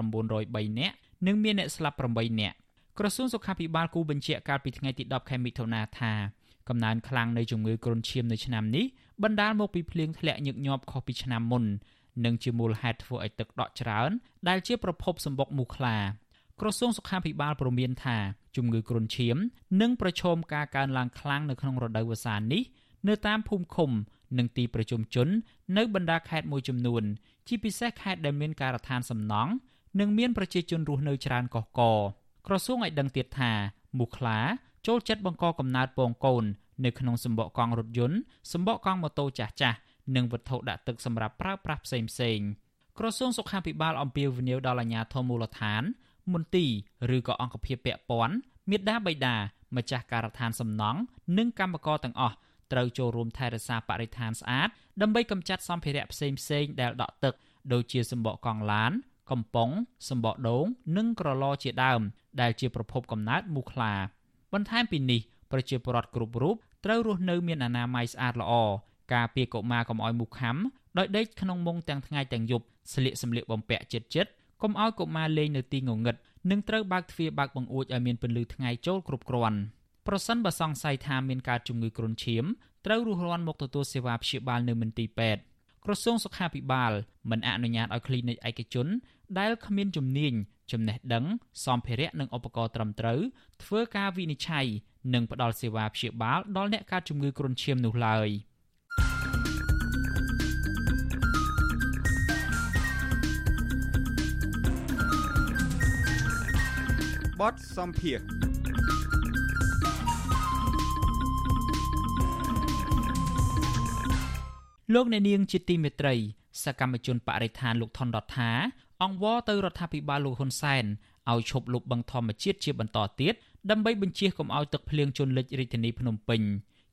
1903នាក់និងមានអ្នកស្លាប់8នាក់ក្រសួងសុខាភិបាលគូបញ្ជាក់កាលពីថ្ងៃទី10ខែមិថុនាថាកំណើនខ្លាំងនៃជំងឺគ្រុនឈាមនៅឆ្នាំនេះបណ្ដាលមកពីភ្លៀងធ្លាក់ញឹកញាប់ខុសពីឆ្នាំមុននិងជាមូលហេតុធ្វើឲ្យទឹកដក់ច្រើន ដែលជាប្រភពសម្បុកមូសខ្លាក្រសួងសុខាភិបាលព្រមានថាជំងឺគ្រុនឈាមនឹងប្រឈមការកើនឡើងខ្លាំងនៅក្នុងរដូវវស្សានេះនៅតាមភូមិឃុំ និងទីប្រជុំជន នៅបណ្ដាខេត្តមួយចំនួន ជាពិសេសខេត្តដែលមានការដ្ឋានសំណង់និងមានប្រជាជនរស់នៅច្រើនកុះកក្រសួងឲ្យដឹងទៀតថាមូសខ្លាចូលចិត្តបង្កកំណើតពងកូន នៅក្នុងសម្បកកង់រថយន្តសម្បកកង់ម៉ូតូចាស់ចាស់និងវត្ថុដាក់ទឹកសម្រាប់ប្រើប្រាស់ផ្សេងផ្សេងក្រសួងសុខាភិបាលអំពាវនាវដល់អាជ្ញាធរមូលដ្ឋាន មន្ទីរឬក៏អង្គភាពពាក់ព័ន្ធមេដាបៃតាម្ចាស់ការដ្ឋានសំណង់និងកម្មករទាំងអស់ ត្រូវចូលរួមថែរក្សាបរិស្ថានស្អាតដើម្បីកម្ចាត់សម្ភារៈផ្សេងផ្សេងដែលដក់ទឹកដូចជាសម្បកកង់ឡាន កំប៉ុងសម្បកដូង និងក្រឡជាដើម ដែលជាប្រភពកំណើតមូសខ្លា បន្ថែមពីនេះប្រជាពលរដ្ឋគ្រប់រូបត្រូវរស់នៅមានអនាម័យស្អាតល្អការពារកុមារកុំឲ្យមូសខាំដោយដេកក្នុងមុងទាំងថ្ងៃទាំងយប់ស្លៀកសម្លៀកបំពាក់ជិតជិតកុំឲ្យកុមារលេងនៅទីងងឹតនិងត្រូវបើកទ្វារបើកបង្អួចឲ្យមានពន្លឺថ្ងៃចូលគ្រប់គ្រាន់ ប្រសិនបើសង្ស័យថាមានការជំងឺគ្រុនឈាមត្រូវរុះរាន់មកទទួលសេវាព្យាបាលនៅមន្ទីរពេទ្យក្រសួងសុខាភិបាលមិនអនុញ្ញាតឲ្យគ្លីនិកឯកជន ដែលគ្មានជំនាញចំណេះដឹងសម្ភារៈនិងឧបករណ៍ត្រឹមត្រូវធ្វើការវិនិច្ឆ័យនិងផ្ដល់សេវាព្យាបាលដល់អ្នកកើតជំងឺគ្រុនឈាមនោះឡើយបតសំភារ លោកអ្នកនាងជាទីមេត្រី សកម្មជនបរិស្ថានលោកថនរដ្ឋាអង្វរទៅរដ្ឋាភិបាលលោកហ៊ុនសែនឲ្យឈប់លុបបង្ខំជាតិជាបន្តទៀតដើម្បីបញ្ជាកុំឲ្យទឹកភ្លៀងជន់លិចរាជធានីភ្នំពេញ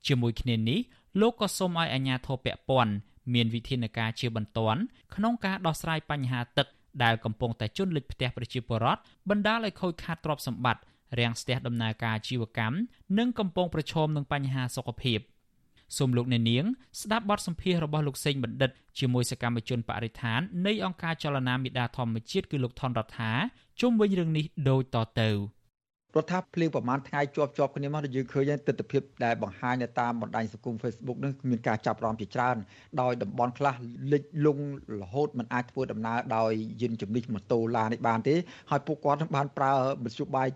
ជាមួយគ្នានេះលោកក៏សូមឲ្យអាជ្ញាធរពាក់ព័ន្ធមានវិធានការជាបន្ទាន់ក្នុងការដោះស្រាយបញ្ហាទឹកដែលកំពុងតែជន់លិចផ្ទះប្រជាពលរដ្ឋបណ្ដាលឲ្យខូចខាតទ្រព្យសម្បត្តិរាំងស្ទះដំណើរការអាជីវកម្មនិងកំពុងប្រឈមនឹងបញ្ហាសុខភាព សូមលោកអ្នកនាងស្ដាប់បទសម្ភាសន៍របស់លោកសេងបណ្ឌិតជាមួយសកម្មជនបរិស្ថាននៃអង្គការចលនាមេដាធម្មជាតិគឺលោកថនរដ្ឋាជុំវិញរឿងនេះដូចតទៅ។ រដ្ឋាភ្លៀងប្រហែលថ្ងៃជាប់ជាប់គ្នាមកយើងឃើញទស្សនវិជ្ជាដែលបង្ហាញនៅតាមបណ្ដាញសង្គម Facebook នឹងមានការចាប់រំជាច្រើនដោយតំបន់ខ្លះលិចលង់រហូតមិនអាចធ្វើដំណើរដោយយានជំនិះម៉ូតូឡាននេះបានទេហើយពួកគាត់បានប្រើមធ្យោបាយ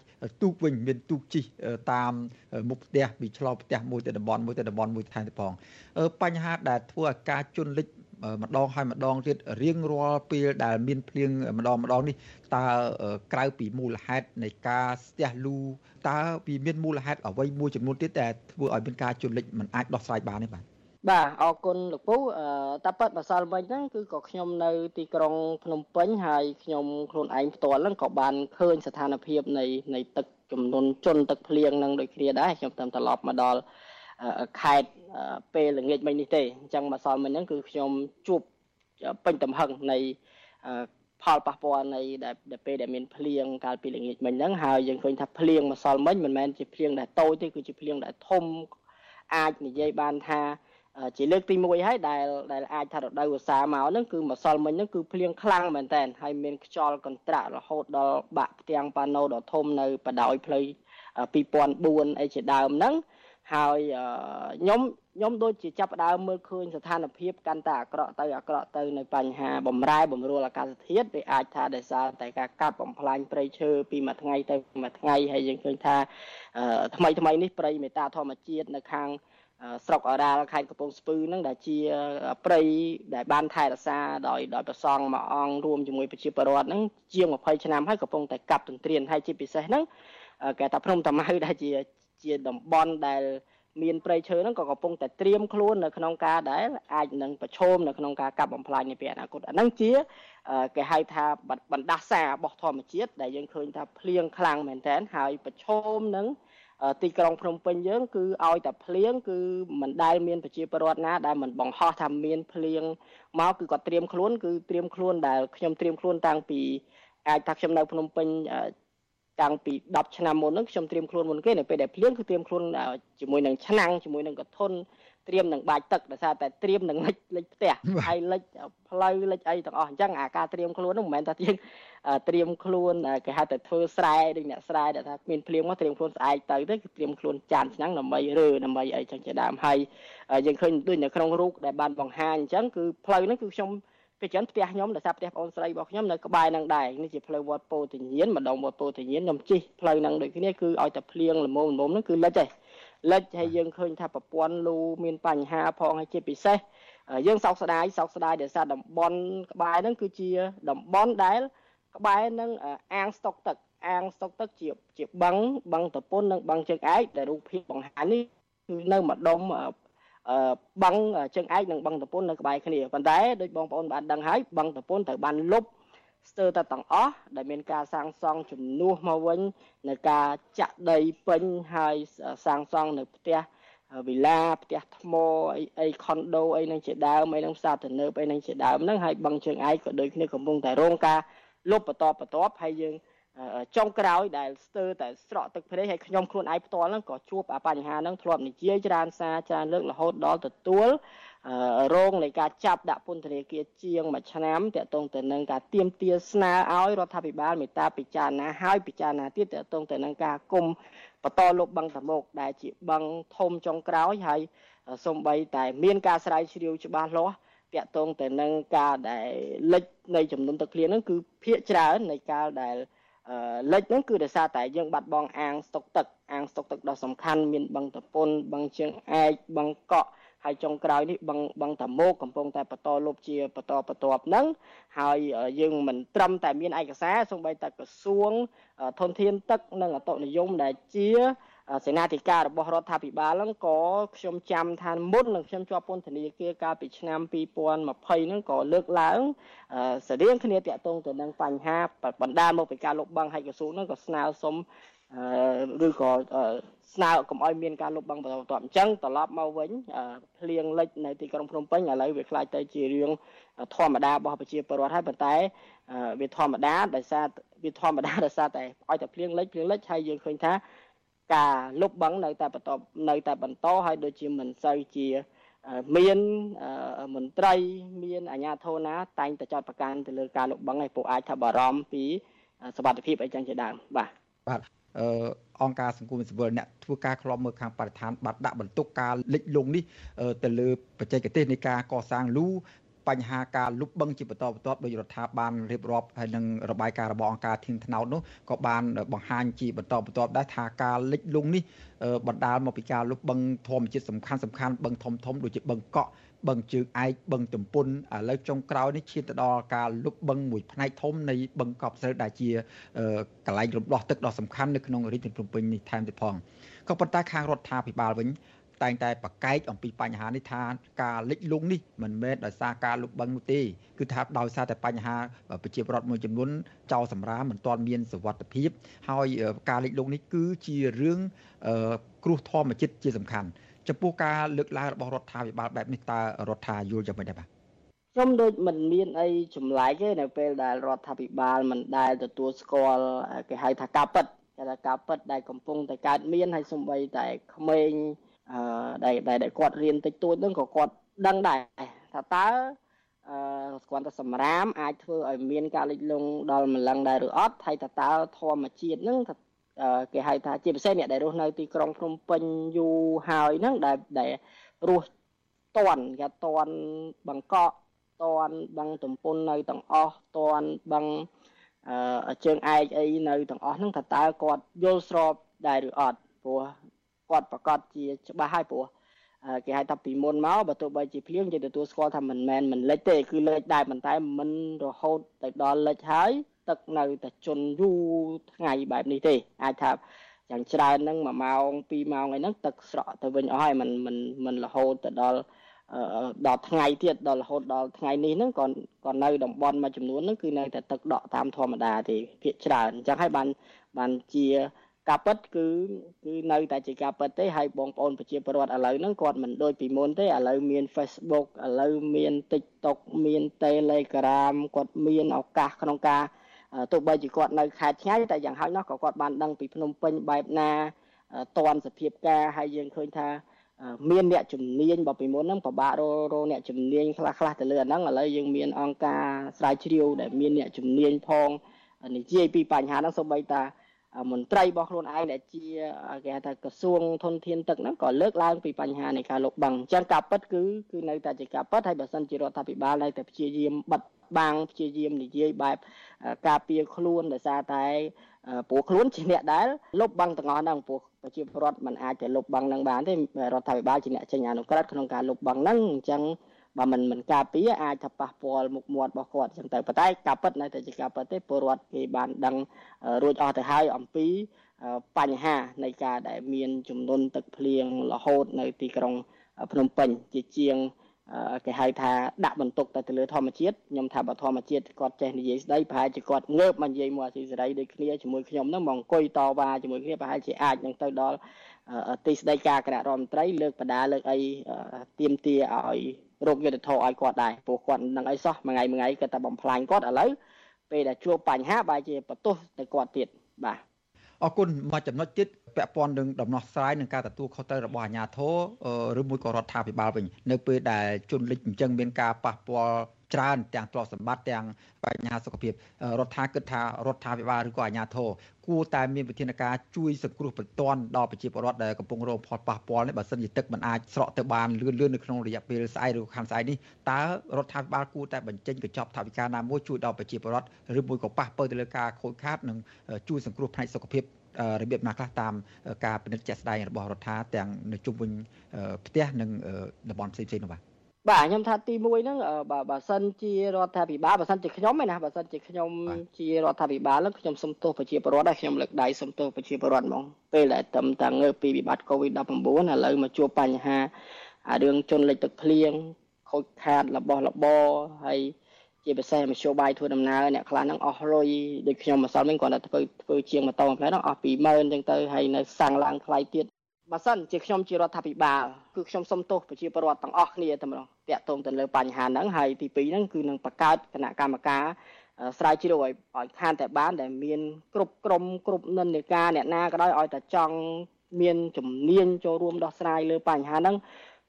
ទូកវិញមានទូកជិះតាមមុខផ្ទះពីឆ្លងផ្ទះមួយទៅតំបន់មួយទៅតំបន់មួយថែមទៀតផងបញ្ហាដែលធ្វើឲ្យការជន់លិច ម្ដងហើយម្ដងទៀតរៀងរាល់ពេលដែលមានភ្លៀងម្ដងម្ដងនេះតើក្រៅពីមូលហេតុនៃការស្ទះលូតើវាមានមូលហេតុអ្វីមួយចំនួនទៀតដែលធ្វើឲ្យមានការជន់លិចមិនអាចដោះស្រាយបានទេបាទបាទអរគុណលោកពូតាប៉ិតម្សិលមិញហ្នឹងគឺក៏ខ្ញុំនៅទីក្រុងភ្នំពេញហើយខ្ញុំខ្លួនឯងផ្ទាល់ហ្នឹងក៏បានឃើញស្ថានភាពនៃនៃទឹកចំនួនជន់ទឹកភ្លៀងហ្នឹងដូចគ្នាដែរខ្ញុំតាមត្រឡប់មកដល់ខេត្ត ពេលល្ងាចមិញនេះទេអញ្ចឹងម្សិលមិញហ្នឹងគឺខ្ញុំជួបពេញទំហឹងនៃផលប៉ះពាល់នៃដែលពេលដែលមានភ្លៀងកាលពីល្ងាចមិញហ្នឹងហើយយើងឃើញថាភ្លៀងម្សិលមិញមិនមែនជាភ្លៀងដែលតូចទេគឺជាភ្លៀងដែលធំអាចនិយាយបានថាជាលើកទី1ហើយដែលដែលអាចថារដូវវស្សាមកហ្នឹងគឺម្សិលមិញហ្នឹងគឺភ្លៀងខ្លាំងមែនតើហើយមានខ្យល់កន្ត្រាក់រហូតដល់បាក់ផ្ទាំងប៉ាណូដ៏ធំនៅបដោយផ្លូវ2004អីជាដើមហ្នឹង ហើយខ្ញុំខ្ញុំដូចជាចាប់ដើមមើលឃើញស្ថានភាពកាន់តែអាក្រក់ទៅអាក្រក់ទៅនៅបញ្ហាបំរែបំរួលអាកាសធាតុវាអាចថាដោយសារតែការកាប់បំផ្លាញព្រៃឈើពីមួយថ្ងៃទៅមួយថ្ងៃហើយយើងឃើញថាថ្មីថ្មីនេះព្រៃមេតាធម្មជាតិនៅខាងស្រុកអរ៉ាល់ខេត្តកំពង់ស្ពឺហ្នឹងដែលជាព្រៃដែលបានថែរក្សាដោយដោយប្រសង់មួយអង្គរួមជាមួយប្រជាពលរដ្ឋហ្នឹងជាង20ឆ្នាំហើយកំពុងតែកាប់ទន្ទ្រានហើយជាពិសេសហ្នឹងគេថាភ្នំតាម៉ៅដែលជា ជាតំបន់ដែលមានព្រៃឈើហ្នឹងក៏កំពុងតែត្រៀមខ្លួននៅក្នុងការដែលអាចនឹងប្រឈមនៅក្នុងការកាប់បំផ្លាញនាពេលអនាគតអាហ្នឹងជាគេហៅថាបណ្ដាសារបស់ធម្មជាតិដែលយើងឃើញថាភ្លៀងខ្លាំងមែនតើហើយប្រឈមនឹងទីក្រុងភ្នំពេញយើងគឺឲ្យតែភ្លៀងគឺមិនដែលមានប្រជាពលរដ្ឋណាដែលមិនបង្ហោះថាមានភ្លៀងមកគឺគាត់ត្រៀមខ្លួនគឺត្រៀមខ្លួនដែលខ្ញុំត្រៀមខ្លួនតាំងពីអាចថាខ្ញុំនៅភ្នំពេញ តាំងពី10ឆ្នាំមុនហ្នឹងខ្ញុំត្រៀមខ្លួនមុនគេនៅពេលដែលភ្លៀងគឺត្រៀមខ្លួនជាមួយនឹងឆ្នាំងជាមួយនឹងកធន់ត្រៀមនឹងបាច់ទឹកដោយសារតែត្រៀមនឹងលិចលិចផ្ទះហើយលិចផ្លូវលិចអីទាំងអស់អញ្ចឹងអាការត្រៀមខ្លួនហ្នឹងមិនមែនថាទៀងត្រៀមខ្លួនគេហៅតែធ្វើស្រែដូចអ្នកស្រែដែលថាមានភ្លៀងមកត្រៀមខ្លួនស្អែកទៅទៅគឺត្រៀមខ្លួនចានឆ្នាំងដើម្បីរើដើម្បីអីចឹងជាដើមហើយយើងឃើញដូចនៅក្នុងរូបដែលបានបង្ហាញអញ្ចឹងគឺផ្លូវហ្នឹងគឺខ្ញុំ ពីច្រើនផ្ទះខ្ញុំដោយសារផ្ទះបងស្រីរបស់ខ្ញុំនៅក្បែរនឹងដែរនេះជាផ្លូវវត្តពោធិញៀនម្ដងវត្តពោធិញៀនខ្ញុំជិះផ្លូវហ្នឹងដូចគ្នាគឺឲ្យតែភ្លៀងល្មមល្មមហ្នឹងគឺលិចឯងលិចហើយយើងឃើញថាប្រព័ន្ធលូមានបញ្ហាផងហើយជាពិសេសយើងសោកស្ដាយសោកស្ដាយដោយសារតំបន់ក្បែរហ្នឹងគឺជាតំបន់ដែលក្បែរនឹងអាងស្តុកទឹកអាងស្តុកទឹកជាជាបឹងបឹងតពុននិងបឹងជើងឯកដែលរូបភាពបង្ហាញនេះគឺនៅម្ដុំ បឹងជើងឯកនិងបឹងតពុននៅក្បែរគ្នាប៉ុន្តែដូចបងប្អូនបានដឹងហើយបឹងតពុនត្រូវបានលុបស្ទើរតែទាំងអស់ដែលមានការសាងសង់ជំនួសមកវិញនៅការចាក់ដីពេញហើយសាងសង់នៅផ្ទះវិឡាផ្ទះថ្មអីអីខុនដូអីនឹងជាដើមអីនឹងផ្សារទំនើបអីនឹងជាដើមហ្នឹងហើយបឹងជើងឯកក៏ដូចគ្នាកំពុងតែរងការលុបបន្តបន្ទាប់ហើយយើង ចុងក្រោយដែលស្ទើរតែស្រក់ទឹកភ្នែកហើយខ្ញុំខ្លួនឯងផ្ទាល់ហ្នឹងក៏ជួបបញ្ហាហ្នឹងធ្លាប់និយាយច្រើនសារច្រើនលើករហូតដល់ទទួលរងនៃការចាប់ដាក់ពន្ធនាគារជាងមួយឆ្នាំតកតងទៅនឹងការទៀមទាស្នើឲ្យរដ្ឋាភិបាលមេត្តាពិចារណាហើយពិចារណាទៀតតកតងទៅនឹងការគុំបន្តលុបបឹងតមុកដែលជាបឹងធំចុងក្រោយហើយសំបីតែមានការស្រាវជ្រាវច្បាស់លាស់តកតងទៅនឹងការដែលលិចនៃចំនួនទឹកភ្លៀងហ្នឹងគឺភាគច្រើននៃការដែល លិចហ្នឹងគឺដោយសារតែយើងបាត់បង់អាងស្តុកទឹកអាងស្តុកទឹកដ៏សំខាន់មានបឹងតពុនបឹងជើងឯកបឹងកក់ហើយចុងក្រោយនេះបឹងបឹងតាម៉ូកំពុងតែបន្តលុបជាបន្តបន្ទាប់ហ្នឹងហើយយើងមិនត្រឹមតែមានឯកសារសូម្បីតែក្រសួងធនធានទឹកនិងអតុនិយមដែលជា សេនាធិការរបស់រដ្ឋាភិបាលហ្នឹងក៏ខ្ញុំចាំថាមុននឹងខ្ញុំជាប់ពន្ធនាគារកាលពីឆ្នាំ2020ហ្នឹងក៏លើកឡើងស្រៀងគ្នាតាក់ទងទៅនឹងបញ្ហាបណ្ដាលមកពីការលុបបង្កឲ្យក្រសួងហ្នឹងក៏ស្នើសុំឬក៏ស្នើកុំឲ្យមានការលុបបង្កបន្តបន្ទាប់អញ្ចឹងត្រឡប់មកវិញភ្លៀងលិចនៅទីក្រុងភ្នំពេញឥឡូវវាខ្លាចទៅជារឿងធម្មតារបស់ប្រជាពលរដ្ឋហើយប៉ុន្តែវាធម្មតាដោយសារវាធម្មតាដោយសារតែឲ្យតែភ្លៀងលិចភ្លៀងលិចហើយយើងឃើញថា ការលុបបង្កនៅតែបន្តនៅតែបន្តហើយដូចជាមិនសូវជាមានមន្ត្រីមានអាជ្ញាធរណាតែងតែចោតប្រកាន់ទៅលើការលុបបង្កឲ្យពួកអាចថាបារម្ភពីសវត្ថិភាពអីចឹងជាដើមបាទបាទអឺអង្គការសង្គមស៊ីវិលអ្នកធ្វើការខ្លំមើលខាងបរិស្ថានបាត់ដាក់បន្ទុកការលិចលង់នេះទៅលើបច្ចេកទេសនៃការកសាងលូ បញ្ហាការលុបបង្កជាបន្តបន្ទាប់ដោយរដ្ឋាភិបាលរៀបរាប់ហើយនឹងរបាយការណ៍របស់អង្គការធានថ្នោតនោះក៏បានបង្ហាញជាបន្តបន្ទាប់ដែរថាការលិចលង់នេះបណ្ដាលមកពីការលុបបង្កធម្មជាតិសំខាន់សំខាន់បឹងធំធំដូចជាបឹងកក់បឹងជើងឯកបឹងទំពុនឥឡូវចុងក្រោយនេះឈានទៅដល់ការលុបបឹងមួយផ្នែកធំនៃបឹងកប់ស្រូវដែលជាកន្លែងរំដោះទឹកដ៏សំខាន់នៅក្នុងរាជធានីភ្នំពេញនេះថែមទៀតផងក៏ប៉ុន្តែខាងរដ្ឋាភិបាលវិញ តែងតែប្រកែកអំពីបញ្ហានេះថាការលិចលង់នេះមិនមែនដោយសារការលុបបឹងនោះទេគឺថាដោយសារតែបញ្ហាប្រជាពលរដ្ឋមួយចំនួនចោលសម្រាមមិនទាន់មានសវត្ថិភាព ហើយការលិចលង់នេះគឺជារឿងគ្រោះធម្មជាតិជាសំខាន់ចំពោះការលើកឡើងរបស់រដ្ឋាភិបាលបែបនេះតើរដ្ឋាយល់យ៉ាងម៉េចដែរបាទខ្ញុំដូចមិនមានអីចម្លែកទេនៅពេលដែលរដ្ឋាភិបាលមិនដែលទទួលស្គាល់គេហៅថាការពិតគេថាការពិតដែលកំពុងតែកើតមានហើយសំបីតែក្មេង អឺដែលដែលគាត់រៀនតិចតួចហ្នឹងក៏គាត់ដឹងដែរថាតើអឺគ្រាន់តែសម្រាមអាចធ្វើឲ្យមានការលិចលង់ដល់ម្លឹងដែរឬអត់ហើយតើតើធម្មជាតិហ្នឹងគេហៅថាជាពិសេសអ្នកដែលរស់នៅទីក្រុងភ្នំពេញយូរហើយហ្នឹងដែលដែលរស់តន់គេតន់បង្កក់តន់បឹងទំពុននៅទាំងអស់តន់បឹងអឺជើងឯកអីនៅទាំងអស់ហ្នឹងថាតើគាត់យល់ស្របដែរឬអត់ព្រោះ គាត់ប្រកាសជាច្បាស់ហើយព្រោះគេហៅថាពីមុនមកបើទោះបីជាភ្លៀងយើងទទួលស្គាល់ថាមិនមែនមិនលិចទេគឺលិចដែរប៉ុន្តែមិនរហូតទៅដល់លិចហើយទឹកនៅតែជន់យូរថ្ងៃបែបនេះទេអាចថាយ៉ាងច្រើនហ្នឹង1ម៉ោង2ម៉ោងអីហ្នឹងទឹកស្រក់ទៅវិញអស់ហើយมันมันมันរហូតទៅដល់ដល់ថ្ងៃទៀតដល់រហូតដល់ថ្ងៃនេះហ្នឹងក៏ក៏នៅតំបន់មួយចំនួនហ្នឹងគឺនៅតែទឹកដក់តាមធម្មតាទេភាគច្រើនអញ្ចឹងហើយបានបានជា ការពិតគឺគឺនៅតែជាការពិតទេហើយបងប្អូនប្រជាពលរដ្ឋឥឡូវហ្នឹងគាត់មិនដូចពីមុនទេឥឡូវមាន Facebook ឥឡូវមាន TikTok មាន Telegram គាត់មានឱកាសក្នុងការទោះបីជាគាត់នៅខេត្តឆ្ងាយតែយ៉ាងហោចណាស់ក៏គាត់បានដឹងពីភ្នំពេញបែបណាតនសភាពការហើយយើងឃើញថាមានអ្នកជំនាញបើពីមុនហ្នឹងពិបាករករអ្នកជំនាញខ្លះខ្លះទៅលើអាហ្នឹងឥឡូវយើងមានអង្គការស្រាវជ្រាវដែលមានអ្នកជំនាញផងនិយាយពីបញ្ហាហ្នឹងសូម្បីតា មន្ត្រីរបស់ខ្លួនឯងដែលជាគេហៅថាក្រសួងធនធានទឹកហ្នឹងក៏លើកឡើងពីបញ្ហានៃការលុបបង្អញ្ចឹងការពិតគឺគឺនៅតែជាការពិតហើយបើសិនជារដ្ឋាភិបាលនៅតែព្យាយាមបិទបាំងព្យាយាមនិយាយបែបការពារខ្លួនដោយសារតែព្រោះខ្លួនជាអ្នកដែលលុបបាំងទាំងអស់ហ្នឹងព្រោះប្រជាពលរដ្ឋមិនអាចទៅលុបបាំងនឹងបានទេរដ្ឋាភិបាលជាអ្នកចេញអនុក្រឹត្យក្នុងការលុបបាំងហ្នឹងអញ្ចឹង បើមិនមិនការពារអាចថាប៉ះពាល់មុខមាត់របស់គាត់អញ្ចឹងទៅប៉ុន្តែការពិតនៅតែជាការពិតទេពលរដ្ឋគេបានដឹងរួចអស់ទៅហើយអំពីបញ្ហានៃការដែលមានចំនួនទឹកភ្លៀងរហូតនៅទីក្រុងភ្នំពេញជាជាងគេហៅថាដាក់បន្ទុកទៅទៅលើធម្មជាតិខ្ញុំថាបើធម្មជាតិគាត់ចេះនិយាយស្ដីប្រហែលជាគាត់ងើបមកនិយាយមកអាស៊ីសេរីដូចគ្នាជាមួយខ្ញុំហ្នឹងមកអង្គុយតវ៉ាជាមួយគ្នាប្រហែលជាអាចនឹងទៅដល់ទីស្តីការគណៈរដ្ឋមន្ត្រីលើកបដាលើកអីទៀមទាឲ្យ រោគយុទ្ធធរឲ្យគាត់ដែរព្រោះគាត់នឹងអីសោះមួយថ្ងៃមួយថ្ងៃគាត់តែបំផ្លាញគាត់ឥឡូវពេលដែលជួបបញ្ហាបែរជាបន្ទោសទៅគាត់ទៀតបាទអរគុណមកចំណុចទៀតពាក់ព័ន្ធនឹងដំណោះស្រាយនឹងការទទួលខុសត្រូវរបស់អាជ្ញាធរឬមួយក៏រដ្ឋាភិបាលវិញនៅពេលដែលជនលិចអញ្ចឹងមានការប៉ះពាល់ ច្រើនទាំងទ្រព្យសម្បត្តិទាំងបញ្ហាសុខភាពរដ្ឋាគិតថារដ្ឋាភិបាលឬក៏អាជ្ញាធរគួរតែមានវិធានការជួយសង្គ្រោះបន្ទាន់ដល់ប្រជាពលរដ្ឋដែលកំពុងរងផលប៉ះពាល់នេះបើសិនជាទឹកមិនអាចស្រកទៅបានលឿនលឿននៅក្នុងរយៈពេលស្អែកឬខែស្អែកនេះតើរដ្ឋាភិបាលគួរតែបញ្ចេញកញ្ចប់ថវិកាណាមួយជួយដល់ប្រជាពលរដ្ឋឬមួយក៏ប៉ះពាល់ទៅលើការខូចខាតនិងជួយសង្គ្រោះផ្នែកសុខភាពរបៀបណាខ្លះតាមការពិនិត្យជាក់ស្ដែងរបស់រដ្ឋាទាំងនៅជុំវិញផ្ទះនិងតំបន់ផ្សេងៗនោះបាទ បាទខ្ញុំថាទី1ហ្នឹងបើបើសិនជារដ្ឋាភិបាលបើសិនជាខ្ញុំឯណាបើសិនជាខ្ញុំជារដ្ឋាភិបាលហ្នឹងខ្ញុំសុំទោសប្រជាពលរដ្ឋដែរខ្ញុំលើកដៃសុំទោសប្រជាពលរដ្ឋហ្មងពេលដែលតឹមតាងើពីវិបត្តិ COVID-19 ឥឡូវមកជួបបញ្ហារឿងជនលិចទឹកភ្លៀងខូចខាតរបស់របរហើយជាពិសេសមធ្យោបាយធ្វើដំណើរអ្នកខ្លះហ្នឹងអស់លុយដូចខ្ញុំម្សិលមិញគាត់តែធ្វើធ្វើជាងម៉ូតូផ្លែហ្នឹងអស់20000អញ្ចឹងទៅហើយនៅសាំងឡើងថ្លៃទៀត បើសិនជាខ្ញុំជារដ្ឋាភិបាលគឺខ្ញុំសុំទោសប្រជាពលរដ្ឋទាំងអស់គ្នាតែម្ដងតាក់ទងទៅលើបញ្ហាហ្នឹងហើយទី2ហ្នឹងគឺនឹងបង្កើតគណៈកម្មការស្រាវជ្រាវឲ្យឲ្យខានតែបានដែលមានគ្រប់ក្រមគ្រប់និន្នាការអ្នកណាក៏ដោយឲ្យតែចង់មានជំនាញចូលរួមដោះស្រាយលើបញ្ហាហ្នឹង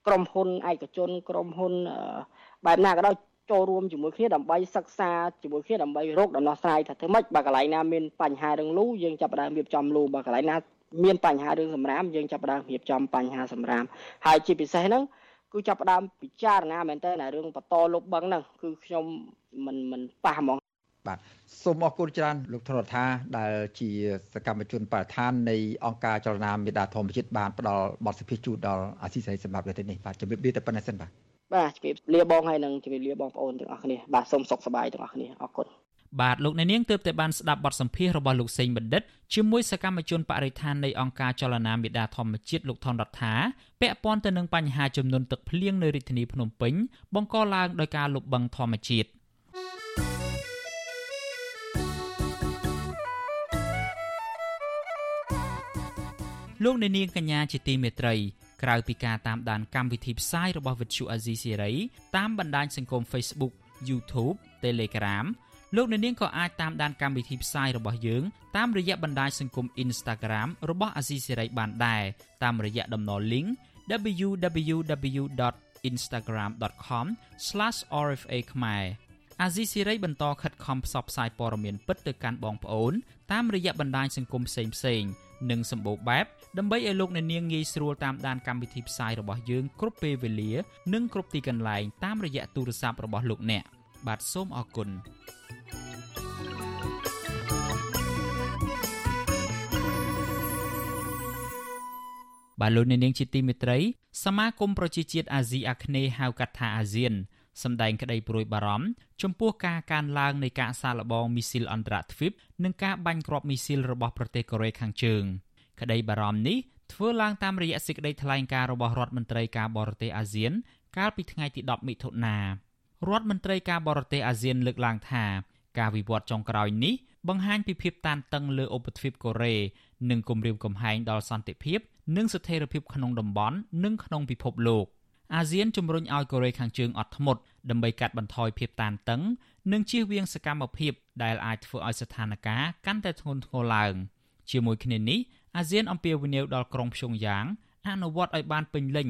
ក្រុមហ៊ុនឯកជនក្រុមហ៊ុនបែបណាក៏ដោយចូលរួមជាមួយគ្នាដើម្បីសិក្សាជាមួយគ្នាដើម្បីរកដំណោះស្រាយថាធ្វើម៉េចបើកន្លែងណាមានបញ្ហារឿងលូយើងចាប់ផ្ដើមរៀបចំលូបើកន្លែងណា មានបញ្ហារឿងសម្រាមយើងចាប់ផ្ដើមរៀបចំបញ្ហាសម្រាមហើយជាពិសេសហ្នឹងគឺចាប់ផ្ដើមពិចារណាមែនតើរឿងបន្តលុបបឹងហ្នឹងគឺខ្ញុំមិនមិនប៉ះហ្មងបាទសូមអរគុណច្រើនលោកធនរដ្ឋាដែលជាសកម្មជនបរិស្ថាននៃអង្គការចលនាមេដាធម្មជាតិបានផ្ដល់បទសភាជូនដល់អាស៊ីសេរីសម្រាប់លើនេះបាទជម្រាបលាតែប៉ុណ្្នេះសិនបាទបាទជម្រាបលាបងហើយនឹងជម្រាបលាបងប្អូនទាំងអស់គ្នាបាទសូមសុខសប្បាយទាំងអស់គ្នាអរគុណ បាទលោកអ្នកនាងទើបតែបានស្ដាប់បទសម្ភាសន៍របស់លោកសេងបណ្ឌិតជាមួយសកម្មជនបរិស្ថាននៃអង្គការចលនាមេដាធម្មជាតិលោកថនរដ្ឋាពាក់ព័ន្ធទៅនឹងបញ្ហាចំនួនទឹកភ្លៀងនៅរាជធានីភ្នំពេញបង្កឡើងដោយការលុបបង្ខំធម្មជាតិលោកអ្នកនាងកញ្ញាជាទីមេត្រីក្រៅពីការតាមដានកម្មវិធីផ្សាយរបស់ Vuthu Azizi Siri តាមបណ្ដាញសង្គម Facebook YouTube Telegram លោកអ្នកនាងក៏អាចតាមដានកម្មវិធីផ្សាយរបស់យើងតាមរយៈបណ្ដាញសង្គម Instagram របស់ Azizi Siri បានដែរតាមរយៈតំណ link www.instagram.com/rfa ខ្មែរអាស៊ីសេរីបន្តខិតខំផ្សព្វផ្សាយព័ត៌មានពិតទៅកាន់បងប្អូនតាមរយៈបណ្ដាញសង្គមផ្សេងៗនិងសម្បូរបែបដើម្បីឲ្យលោកអ្នកនាងងាយស្រួលតាមដានកម្មវិធីផ្សាយរបស់យើងគ្រប់ពេលវេលា និងគ្រប់ទីកន្លែងតាមរយៈទូរស័ព្ទរបស់លោកអ្នក បាទសូមអរគុណបាទលោកអ្នកនាងជាទីមេត្រីសមាគមប្រជាជាតិអាស៊ីអាគ្នេយ៍ហៅកាត់ថាអាស៊ានសម្ដែងក្តីព្រួយបារម្ភចំពោះការកើនឡើងនៃការសាកល្បងមីស៊ីលអន្តរជាតិទ្វីបនិងការបាញ់គ្រាប់មីស៊ីលរបស់ប្រទេសកូរ៉េខាងជើងក្តីបារម្ភនេះធ្វើឡើងតាមរយៈសេចក្តីថ្លែងការណ៍របស់រដ្ឋមន្ត្រីការបរទេសអាស៊ាន កាលពីថ្ងៃទី10មិថុនា រដ្ឋមន្ត្រីការបរទេសអាស៊ានលើកឡើងថា ការវិវត្តចុងក្រោយនេះបង្ហាញពីភាពតានតឹងលើឧបទ្វីបកូរ៉េនិងគំរាមកំហែងដល់សន្តិភាព និងស្ថិរភាពក្នុងតំបន់និងក្នុងពិភពលោក។អាស៊ានជំរុញឲ្យកូរ៉េខាងជើងអត់ធ្មត់ដើម្បីកាត់បន្ថយភាពតានតឹង និងជៀសវាងសកម្មភាពដែលអាចធ្វើឲ្យស្ថានភាពកាន់តែធ្ងន់ធ្ងរឡើងជាមួយគ្នានេះអាស៊ានអំពាវនាវដល់ក្រុងព្យុងយ៉ាងអនុវត្តឲ្យបានពេញលេញ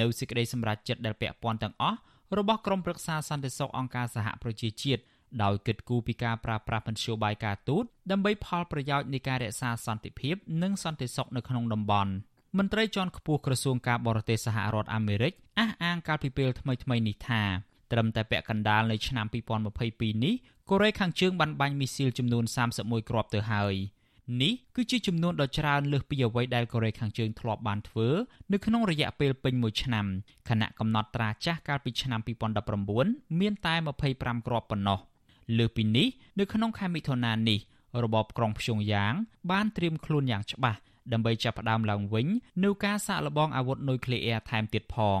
នៅសេចក្តីសម្រេចចិត្តដែលពាក់ព័ន្ធទាំងអស់ របស់ក្រុមប្រឹក្សាសន្តិសុខអង្គការសហប្រជាជាតិដោយគិតគូរពីការប្រើប្រាស់មធ្យោបាយការទូតដើម្បីផលប្រយោជន៍នៃការរក្សាសន្តិភាពនិងសន្តិសុខនៅក្នុងតំបន់។មន្ត្រីជាន់ខ្ពស់ក្រសួងការបរទេសសហរដ្ឋអាមេរិកអះអាងកាលពីពេលថ្មីៗនេះថាត្រឹមតែពាក់កណ្ដាលនៃឆ្នាំ2022នេះកូរ៉េខាងជើងបានបាញ់មីស៊ីលចំនួន31គ្រាប់ទៅហើយ នេះគឺជាចំនួនដ៏ច្រើនលើសពីអ្វីដែលកូរ៉េខាងជើងធ្លាប់បានធ្វើនៅក្នុងរយៈពេលពេញមួយឆ្នាំខណៈកំណត់ត្រាចាស់កាលពីឆ្នាំ2019មានតែ25គ្រាប់ប៉ុណ្ណោះលើសពីនេះនៅក្នុងខែមិថុនានេះរបបក្រុងព្យុងយ៉ាង បានត្រៀមខ្លួនយ៉ាងច្បាស់ដើម្បីចាប់ផ្ដើមឡើងវិញនូវការសាកល្បងអាវុធនុយក្លេអ៊ែរថែមទៀតផង